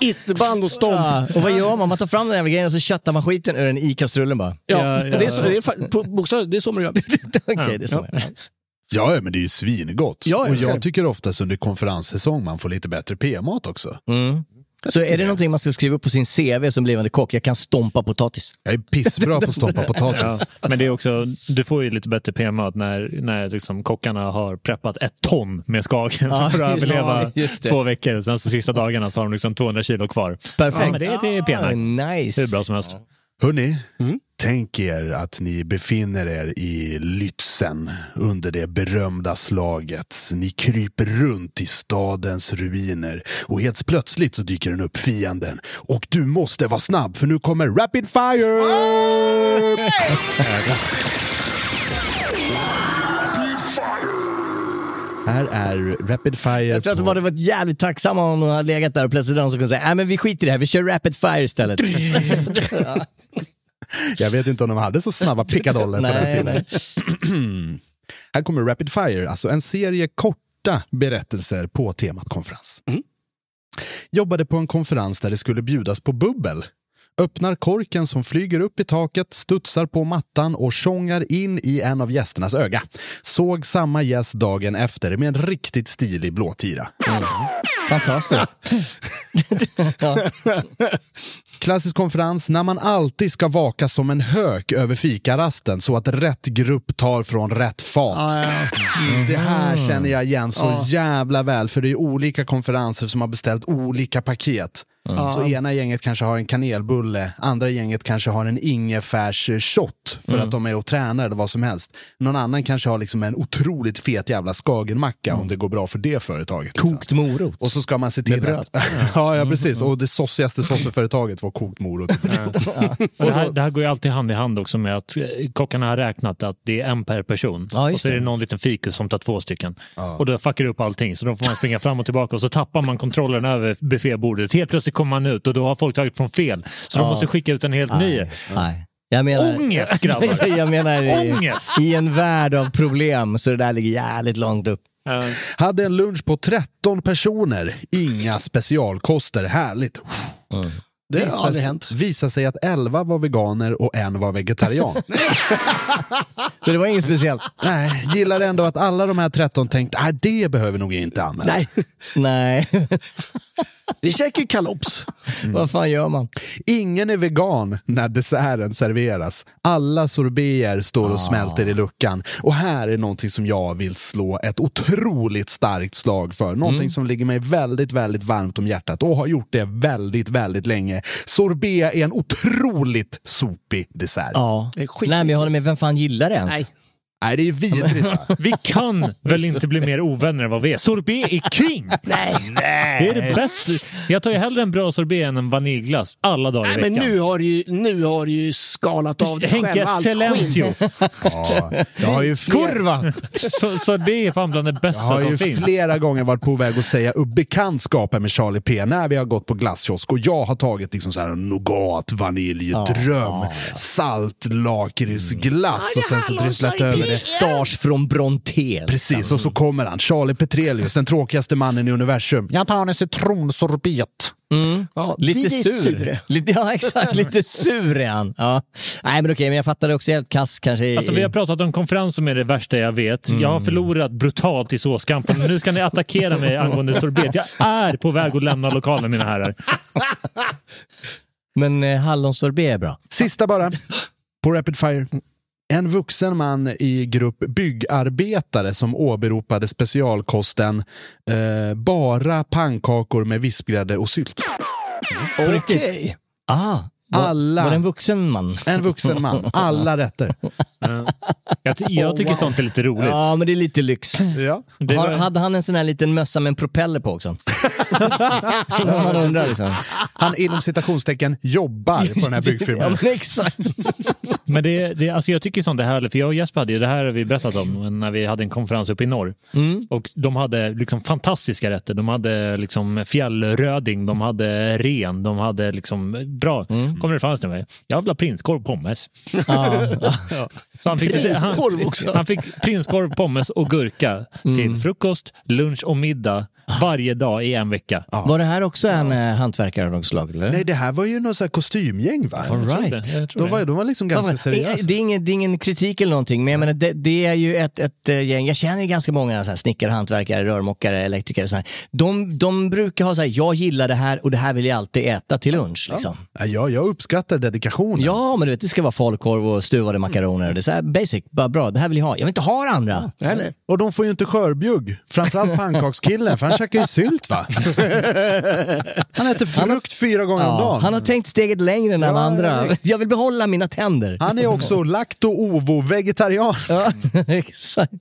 Isterband och stomp. Ja, och vad gör man? Man tar fram den jävla grejen och så köttar man skiten ur den i kastrullen bara. Ja, Det, är så, det, är, fa- på- bokstavligt, det är så man gör. *laughs* Okej, det är så. Ja. Ja, ja, men det är ju svingott. Ja, jag och jag tycker oftast under konferenssäsong man får lite bättre p-mat också. Mm. Så är det någonting man ska skriva upp på sin CV som blivande kock? Jag kan stompa potatis. Jag är pissbra på att stoppa *laughs* potatis. Ja, men det är också, du får ju lite bättre PM när, när liksom kockarna har preppat ett ton med skagen Ja, *laughs* för att överleva ja, två veckor. Sen så sista dagarna så har de liksom 200 kilo kvar. Perfekt. Ja, men det, det är PNR. Ah, nice. Hur bra som helst. Hörni, Mm. Tänk er att ni befinner er i Lützen under det berömda slaget. Ni kryper runt i stadens ruiner och helt plötsligt så dyker den upp fienden. Och du måste vara snabb för nu kommer Rapid Fire! Här är Rapid Fire Jag tror att de hade varit jävligt tacksamma om de hade legat där och plötsligt någon som kunde säga nej men vi skiter i det här, vi kör rapid fire istället. *laughs* Ja. *laughs* Jag vet inte om de hade så snabba pickadoller på den Nej, tiden. *clears throat* Här kommer Rapid Fire, alltså en serie korta berättelser på temat konferens. Jobbade på en konferens där det skulle bjudas på bubbel. Öppnar korken som flyger upp i taket, studsar på mattan och tjongar in i en av gästernas öga. Såg samma gäst dagen efter med en riktigt stilig blåtira. Fantastiskt. *laughs* *laughs* Klassisk konferens när man alltid ska vaka som en hök över fikarasten så att rätt grupp tar från rätt fat. Ja, ja. Mm. Det här känner jag igen så Ja. jävla väl för det är olika konferenser som har beställt olika paket. Mm. Så ena gänget kanske har en kanelbulle, andra gänget kanske har en ingefärs-shot för Mm. att de är och tränar eller vad som helst. Någon annan kanske har liksom en otroligt fet jävla skagenmacka om det går bra för det företaget. Liksom. Kokt morot. Och så ska man se till att... *laughs* ja, ja, precis. Och det sossigaste sosseföretaget får kokt morot. *laughs* Och det, här, det här går ju alltid hand i hand också med att eh, kockarna har räknat att det är en per person. Ja, och så är det någon liten fikus som tar två stycken. Och då fuckar det upp allting. Så då får man springa fram och tillbaka och så tappar man kontrollen över buffébordet. Helt plötsligt kommer man ut och då har folk tagit från fel. Så de Ja. måste skicka ut en helt ny. Nej. Jag menar, Ångest, *laughs* grabbar! jag menar i, Ångest! i en värld av problem så det där ligger jävligt långt upp. Hade en lunch på 13 personer, inga specialkoster, härligt. Det har Visar- aldrig hänt. Visar sig att 11 var veganer och en var vegetarian. *laughs* Så det var inget speciellt? Nej, gillar ändå att alla de här 13 tänkt, nej det behöver nog inte använda. Nej, Nej. *laughs* vi käkar ju kalops. Vad fan gör man? Ingen är vegan när desserten serveras. Alla sorbeter står och smälter i luckan. Och här är någonting som jag vill slå ett otroligt starkt slag för. Någonting som ligger mig väldigt, väldigt varmt om hjärtat och har gjort det väldigt, väldigt länge. Sorbet är en otroligt sopig dessert. Ja. Nej men jag håller med, vem fan gillar det ens? Nej. Nej, det är vidrigt. va? *laughs* Vi kan väl inte bli mer ovänner än vad vi är? Sorbet är king! *laughs* Nej. Det är det bästa. Jag tar ju hellre en bra sorbet än en vaniljglass alla dagar Nej, i men veckan. nu har du ju, nu har du ju skalat av dig Henke, själv allt silencio! skinn. *laughs* Ja, jag har ju fler, Kurva! Så, sorbet är fan bland det jag bästa har som ju finns. flera gånger varit på väg att säga upp bekantskapen med Charlie P när vi har gått på glasskiosk och jag har tagit liksom så här nougat, vanilj, dröm, salt, lakritsglass och sen så drysslat över det. Stage från Bronté. Precis, och så kommer han, Charlie Petrelius, den tråkigaste mannen i universum. Jag tar en citronsorbet. Ja, Lite sur. Sure. Lite, ja, exakt. Lite sur är han. Ja. Nej, men okej, men jag fattar det också helt kass kanske. i- Alltså, vi har pratat om konferens som är det värsta jag vet. Jag har förlorat brutalt i såskampen. Nu ska ni attackera mig angående sorbet. Jag är på väg att lämna lokalen mina herrar. Men eh, hallonsorbet är bra. Sista bara, på Rapid Fire. En vuxen man i grupp byggarbetare som åberopade specialkosten eh, bara pannkakor med vispgrädde och sylt. Okej. Ah, var, Alla- var det en vuxen man? En vuxen man, alla rätter. *laughs* Jag, ty- jag tycker sånt är lite roligt. Ja, men det är lite lyx. Ja. Har, var- hade han en sån här liten mössa med en propeller på också? *laughs* man undrar liksom. Han inom citationstecken jobbar på den här *laughs* Ja, byggfirman. men exakt. Men det, det, alltså jag tycker sånt är härligt, för jag och Jesper hade ju, det här har vi berättat om när vi hade en konferens uppe i norr. Och de hade liksom fantastiska rätter. De hade liksom fjällröding, de hade ren, de hade liksom bra. Kommer det fanns med? Jag vill ha prinskorv pommes. Ja. *laughs* Ja. Så han fick, Prinskorv han, också. han fick prinskorv, pommes och gurka till frukost, lunch och middag varje dag i en vecka. Var det här också en eh, hantverkare av något slag? Eller? Nej, det här var ju något så här kostymgäng va? All Jag tror right. det, jag tror De var, de var liksom ganska Ja, men, seriösa. Det är, ingen, det är ingen kritik eller någonting, men jag menar, det, det är ju ett, ett eh, gäng, jag känner ju ganska många så här, snickare, hantverkare, rörmokare, elektriker och så här. De, de brukar ha så här, jag gillar det här och det här vill jag alltid äta till lunch. Liksom. Ja, jag, jag uppskattar dedikationen. Ja, men du vet, det ska vara falukorv och stuvade makaroner. Det är så här basic, bara bra, det här vill jag ha. Jag vill inte ha det andra. Nej. Och de får ju inte skörbjugg. Framförallt pannkakskillen, för käkar ju sylt va? *laughs* Han äter frukt fyra gånger om dagen. han har tänkt steget längre än alla andra. ja, *laughs* Jag vill behålla mina tänder. Han är också *laughs* lakto-ovo-vegetariansk. Ja, exakt.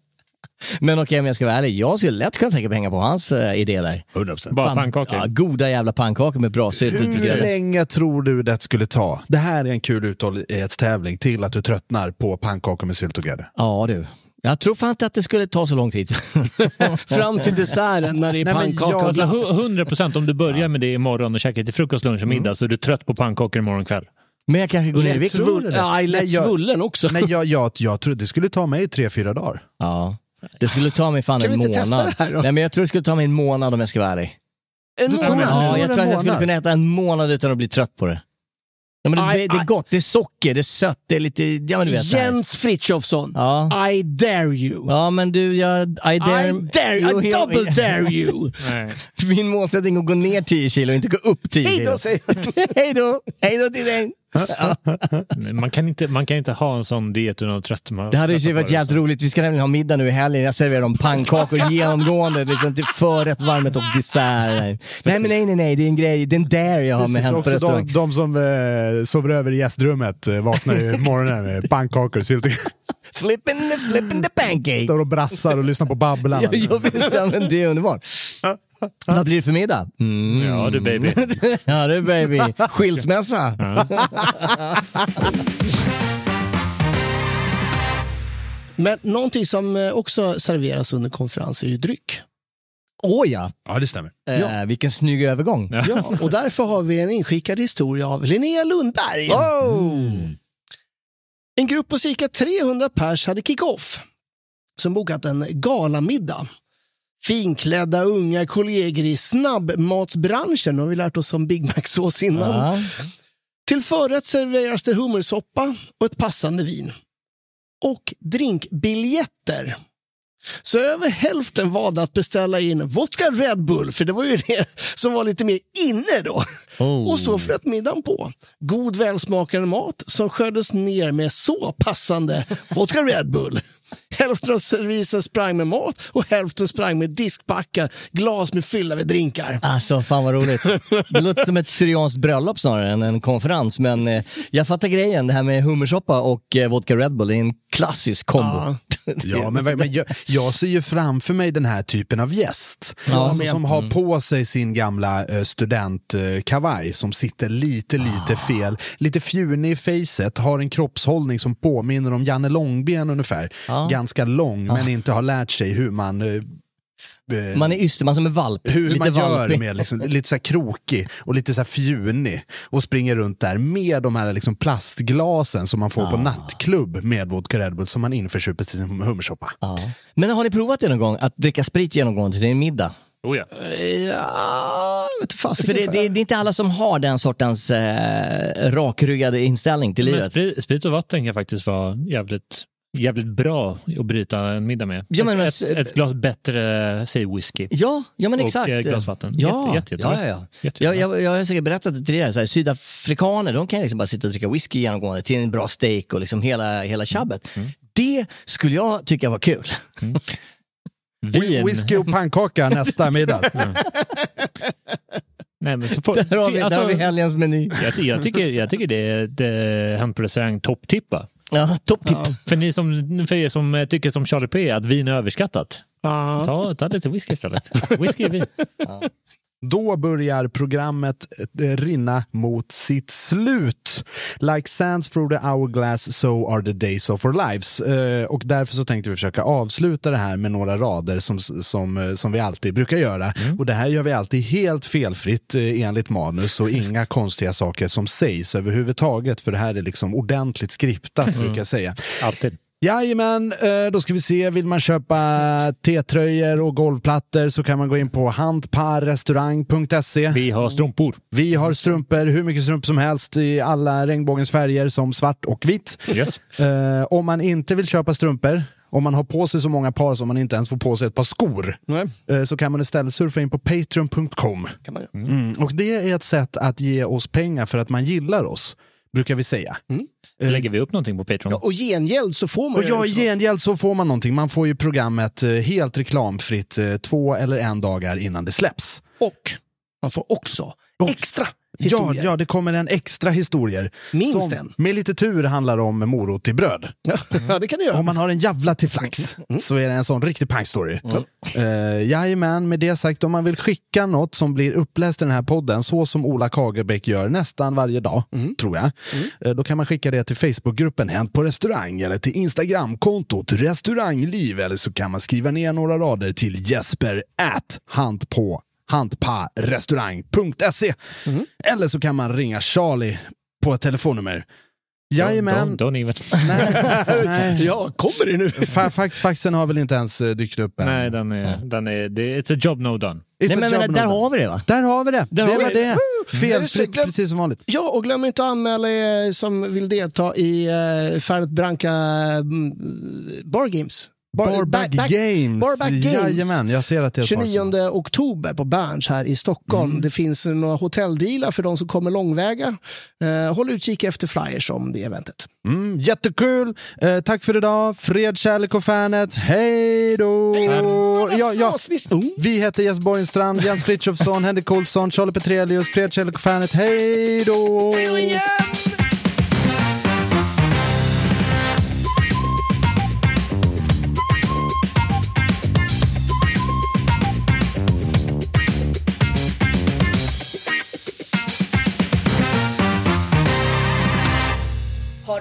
Men okej, om jag ska vara ärlig, jag skulle lätt kunna tänka pengar på hans uh, idé där. 100%. Bara Fan, pannkakor. Ja, goda jävla pannkakor med bra sylt. Hur länge tror du det skulle ta? Det här är en kul uthållighetstävling till att du tröttnar på pannkakor med sylt och grädde. Ja du. Jag tror fan inte att det skulle ta så lång tid. *laughs* Fram till desserten när det är Nej, men pannkaka och Alltså, glass. hu- 100 procent om du börjar med det imorgon och käkar till frukost, lunch och middag så är du trött på pannkakor imorgon kväll. Men jag kanske går ner i vikt. lätt svullen också. Nej, jag, jag, jag tror det skulle ta mig tre, fyra dagar. Ja. Det skulle ta mig fan Kan en vi inte månad. testa det här då? Nej, men jag tror det skulle ta mig en månad om jag ska vara ärlig. En månad? Ja, jag tror att jag skulle månad. kunna äta en månad utan att bli trött på det. Ja, men det, Aj, det är gott, det är socker, det är sött, det är lite... Ja, men du vet. Jens Frithiofsson. Ja. I dare you. ja, men du, jag... I dare... I dare Jo, I double dare *laughs* you. Min målsättning är att gå ner 10 kilo, inte gå upp 10 Hej kilo. då, säger *laughs* Hej då! Hej då till dig! *laughs* Man kan, inte, man kan inte ha en sån diet utan att tröttna. Det hade ju varit jävligt roligt. Vi ska nämligen ha middag nu i helgen. Jag serverar dem pannkakor genomgående. Liksom till förrätt, varmrätt och dessert. Nej, men nej, nej, nej. Det är en grej. Det är en dare jag har med Hänt på restaurang. de, de som eh, sover över i gästrummet eh, vaknar ju morgonen med pannkakor, sylt och Flippin' the, flippin' the pancake. står och brassar och lyssnar på Babblarna. *laughs* Ja, jag visst, ja, men det är underbart. *laughs* Vad blir det för middag? Mm. Ja du baby. *laughs* Ja du baby. Skilsmässa. *laughs* Men någonting som eh, också serveras under konferenser är ju dryck. Åh ja. Ja, det stämmer. Eh, vilken snygg övergång. Ja, och därför har vi en inskickad historia av Linnea Lundberg. Oh. En grupp på cirka 300 pers hade kick-off som bokat en galamiddag. Finklädda unga kollegor i snabbmatsbranschen, har vi lärt oss om Big Mac-sås innan. Ja. Till förrätt serveras det hummersoppa och ett passande vin. Och drinkbiljetter. Så över hälften valde att beställa in vodka Red Bull, för det var ju *laughs* det som var lite mer inne då. Oh. Och så flöt middagen på. God välsmakande mat som skörddes ner med så passande vodka Red Bull. *laughs* Hälften av servisen sprang med mat och hälften sprang med diskpackar, glas med fyllda med drinkar. Alltså, fan vad roligt. Det låter som ett syrianskt bröllop snarare än en konferens. Men eh, jag fattar grejen. Det här med hummersoppa och eh, vodka Red Bull, det är en klassisk kombo. Ja. *laughs* Ja, men, men jag, jag ser ju framför mig den här typen av gäst. Ja, alltså, som har på sig sin gamla eh, studentkavaj som sitter lite, lite fel. Lite fjunig i facet, har en kroppshållning som påminner om Janne Långben ungefär. Ja. Ganska lång, men inte har lärt sig hur man eh, eh, Man är yster, man som är valp. hur Lite man gör valpig. med liksom, lite så här krokig och lite så här fjunig och springer runt där med de här liksom plastglasen som man får på nattklubb med vodka Red Bull som man införsuper till sin hummersoppa. Ja. Men har ni provat det någon gång, att dricka sprit genomgående till en middag? Oh, ja. Ja, fasiken För det, det, det är inte alla som har den sortens eh, rakryggade inställning till Men livet. sprit, sprit och vatten kan faktiskt vara jävligt jävligt bra att bryta en middag med. Ja, men- ett, ett, ett glas bättre, säg whisky. Ja, ja men och exakt. ett glas vatten. Ja, Jätte, jätte, ja, ja, ja. Jag, jag, jag har säkert berättat det till er, så här, sydafrikaner de kan liksom bara sitta och dricka whisky genomgående till en bra steak och liksom hela, hela tjabbet. Mm. Det skulle jag tycka var kul. *laughs* Vin. Whisky och pannkaka nästa *laughs* middag. Nej, men *laughs* för, Där har vi, alltså, där har vi helgens meny. jag, jag, tycker, jag tycker det är Hänt på restaurang topptippa. Ja, topptipp. För, ni som, för er som tycker som Charlie P att vin är överskattat. Ja. Ta, ta lite whisky istället. Whisky är vin. Då börjar programmet eh, rinna mot sitt slut. Like sands through the hourglass, so are the days of our lives. Eh, och därför så tänkte vi försöka avsluta det här med några rader som, som, eh, som vi alltid brukar göra. Och det här gör vi alltid helt felfritt enligt manus och inga *laughs* konstiga saker som sägs överhuvudtaget. För det här är liksom ordentligt skriptat brukar jag säga. Alltid. Jajamän, eh, då ska vi se. Vill man köpa T-tröjor och golvplattor så kan man gå in på handparrestaurang.se. Vi har strumpor. Vi har strumpor, hur mycket strumpor som helst i alla regnbågens färger som svart och vitt. Yes. Eh, om man inte vill köpa strumpor, om man har på sig så många par som man inte ens får på sig ett par skor, eh, så kan man istället surfa in på patreon.com. Mm. Och det är ett sätt att ge oss pengar för att man gillar oss, brukar vi säga. Lägger vi upp någonting på Patreon? Ja, och gengäld så får man Och ja, också- gengäld så får man någonting. Man får ju programmet eh, helt reklamfritt eh, två eller en dagar innan det släpps. Och man får också extra historier. ja, det kommer en extra historier. Minst som en. med lite tur handlar om morot till bröd. Ja, *laughs* det kan du göra. Om man har en jävla till flax så är det en sån riktig pangstory. Mm. Uh, jajamän, med det sagt, om man vill skicka något som blir uppläst i den här podden, så som Ola Kagerbäck gör nästan varje dag, tror jag, eh, då kan man skicka det till Facebookgruppen Hänt på restaurang eller till Instagramkontot Restaurangliv eller så kan man skriva ner några rader till Jesper at hand på handparrestaurang.se Eller så kan man ringa Charlie på ett telefonnummer. Jajamän. Don't, don't even. *laughs* Nej. Ja, kommer det nu? Fa fax, faxen har väl inte ens eh, dykt upp än. Nej, den är, den är, det, it's a job no done. It's Nej, men, men, där har vi det va? Där har vi det. Där det var det. det. Felfritt, Glöm- precis som vanligt. Ja, och glöm inte att anmäla er som vill delta i uh, Fernet Branca mm, Bar Games. Barbag back- back- Games. Barbag Games. Jajamän, jag ser att det är ett par 29 som- oktober på Berns här i Stockholm. Mm. Det finns några hotelldealar för de som kommer långväga. Eh, håll utkik efter flyers om det eventet. Mm, jättekul. Eh, tack för idag. Fred, kärlek och fanet. Hej då! Ja, ja. Vi heter Jens Borgenstrand, Jens Frithiofsson, Henrik Olsson, Charlie Petrelius, Fred, kärlek och fanet. Hej då!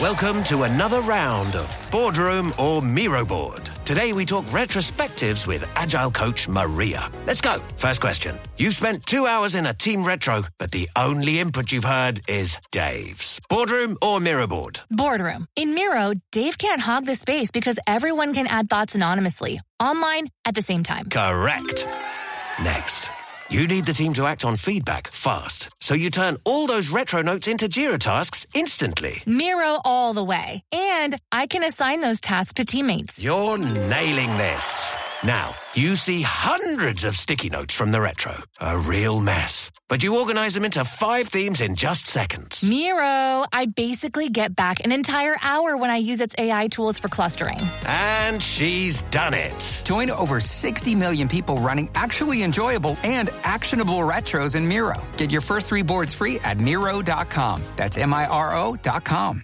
Welcome to another round of Boardroom or Miro Board. Today we talk retrospectives with Agile coach Maria. Let's go. First question. You've spent two hours in a team retro, but the only input you've heard is Dave's. Boardroom or Miro Board? Boardroom. In Miro, Dave can't hog the space because everyone can add thoughts anonymously, online, at the same time. Correct. Next. You need the team to act on feedback fast, so you turn all those retro notes into Jira tasks instantly. Miro all the way. And I can assign those tasks to teammates. You're nailing this. Now, you see hundreds of sticky notes from the retro. A real mess. But you organize them into five themes in just seconds. Miro, I basically get back an entire hour when I use its AI tools for clustering. And she's done it. Join over 60 million people running actually enjoyable and actionable retros in Miro. Get your first three boards free at Miro.com. That's M I R O.com.